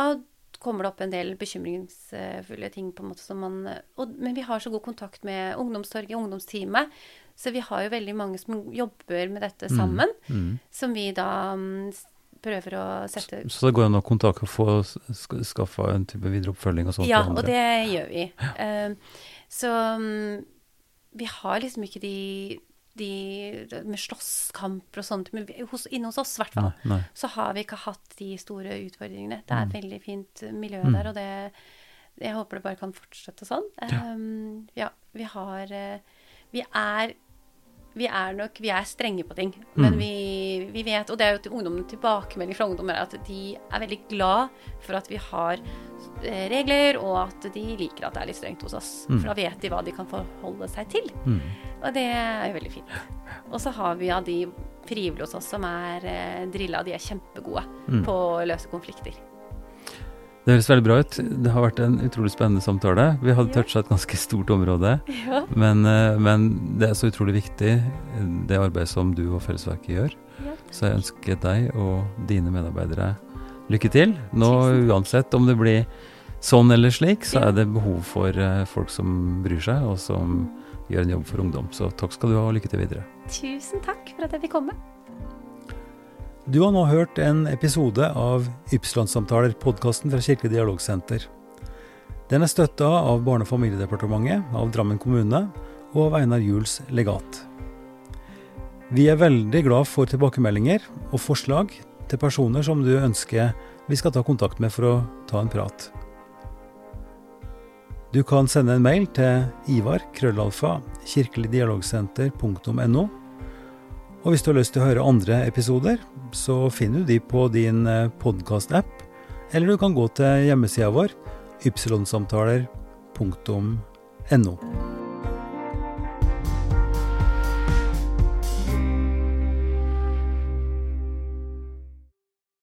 kommer det opp en del bekymringsfulle ting, på en måte som man og, Men vi har så god kontakt med ungdomstorget, ungdomsteamet, så vi har jo veldig mange som jobber med dette sammen, Mm. som vi da mm, prøver å sette Så det går an å kontakte og få sk- skaffa en type videre oppfølging og sånt? Ja, og det gjør vi. Eh, så um, vi har liksom ikke de, de med slåsskamper og sånt, men hos, inne hos oss i hvert fall, så har vi ikke hatt de store utfordringene. Det er et Mm. veldig fint miljø Mm. der, og det, jeg håper det bare kan fortsette sånn. Um, ja, vi har eh, Vi er vi er nok vi er strenge på ting, men Mm. vi, vi vet Og det er jo til ungdommen tilbakemelding fra ungdom er at de er veldig glad for at vi har eh, regler, og at de liker at det er litt strengt hos oss. Mm. For da vet de hva de kan forholde seg til. Mm. Og det er jo veldig fint. Og så har vi av de frivillige hos oss som er eh, drilla, de er kjempegode Mm. på å løse konflikter. Det høres veldig bra ut. Det har vært en utrolig spennende samtale. Vi hadde toucha et ganske stort område, Ja. men, eh, men det er så utrolig viktig, det arbeidet som du og Fellesverket gjør. Ja. Så jeg ønsker deg og dine medarbeidere lykke til. Nå uansett om det blir sånn eller slik, så er det behov for eh, folk som bryr seg, og som gjør en jobb for ungdom. Så takk skal du ha, og lykke til videre. Tusen takk for at jeg fikk komme. Du har nå hørt en episode av Ypsilon-samtaler, podkasten fra Kirkelig dialogsenter. Den er støtta av Barne- og familiedepartementet, av Drammen kommune og av Einar Juels legat. Vi er veldig glad for tilbakemeldinger og forslag til personer som du ønsker vi skal ta kontakt med for å ta en prat. Du kan sende en mail til ivar.krøllalfa.kirkeligdialogsenter.no krøllalfa kirkeligdialogsenter.no. Og hvis du har lyst til å høre andre episoder, så finner du de på din podkast-app, eller du kan gå til hjemmesida vår ypsilonsamtaler.no.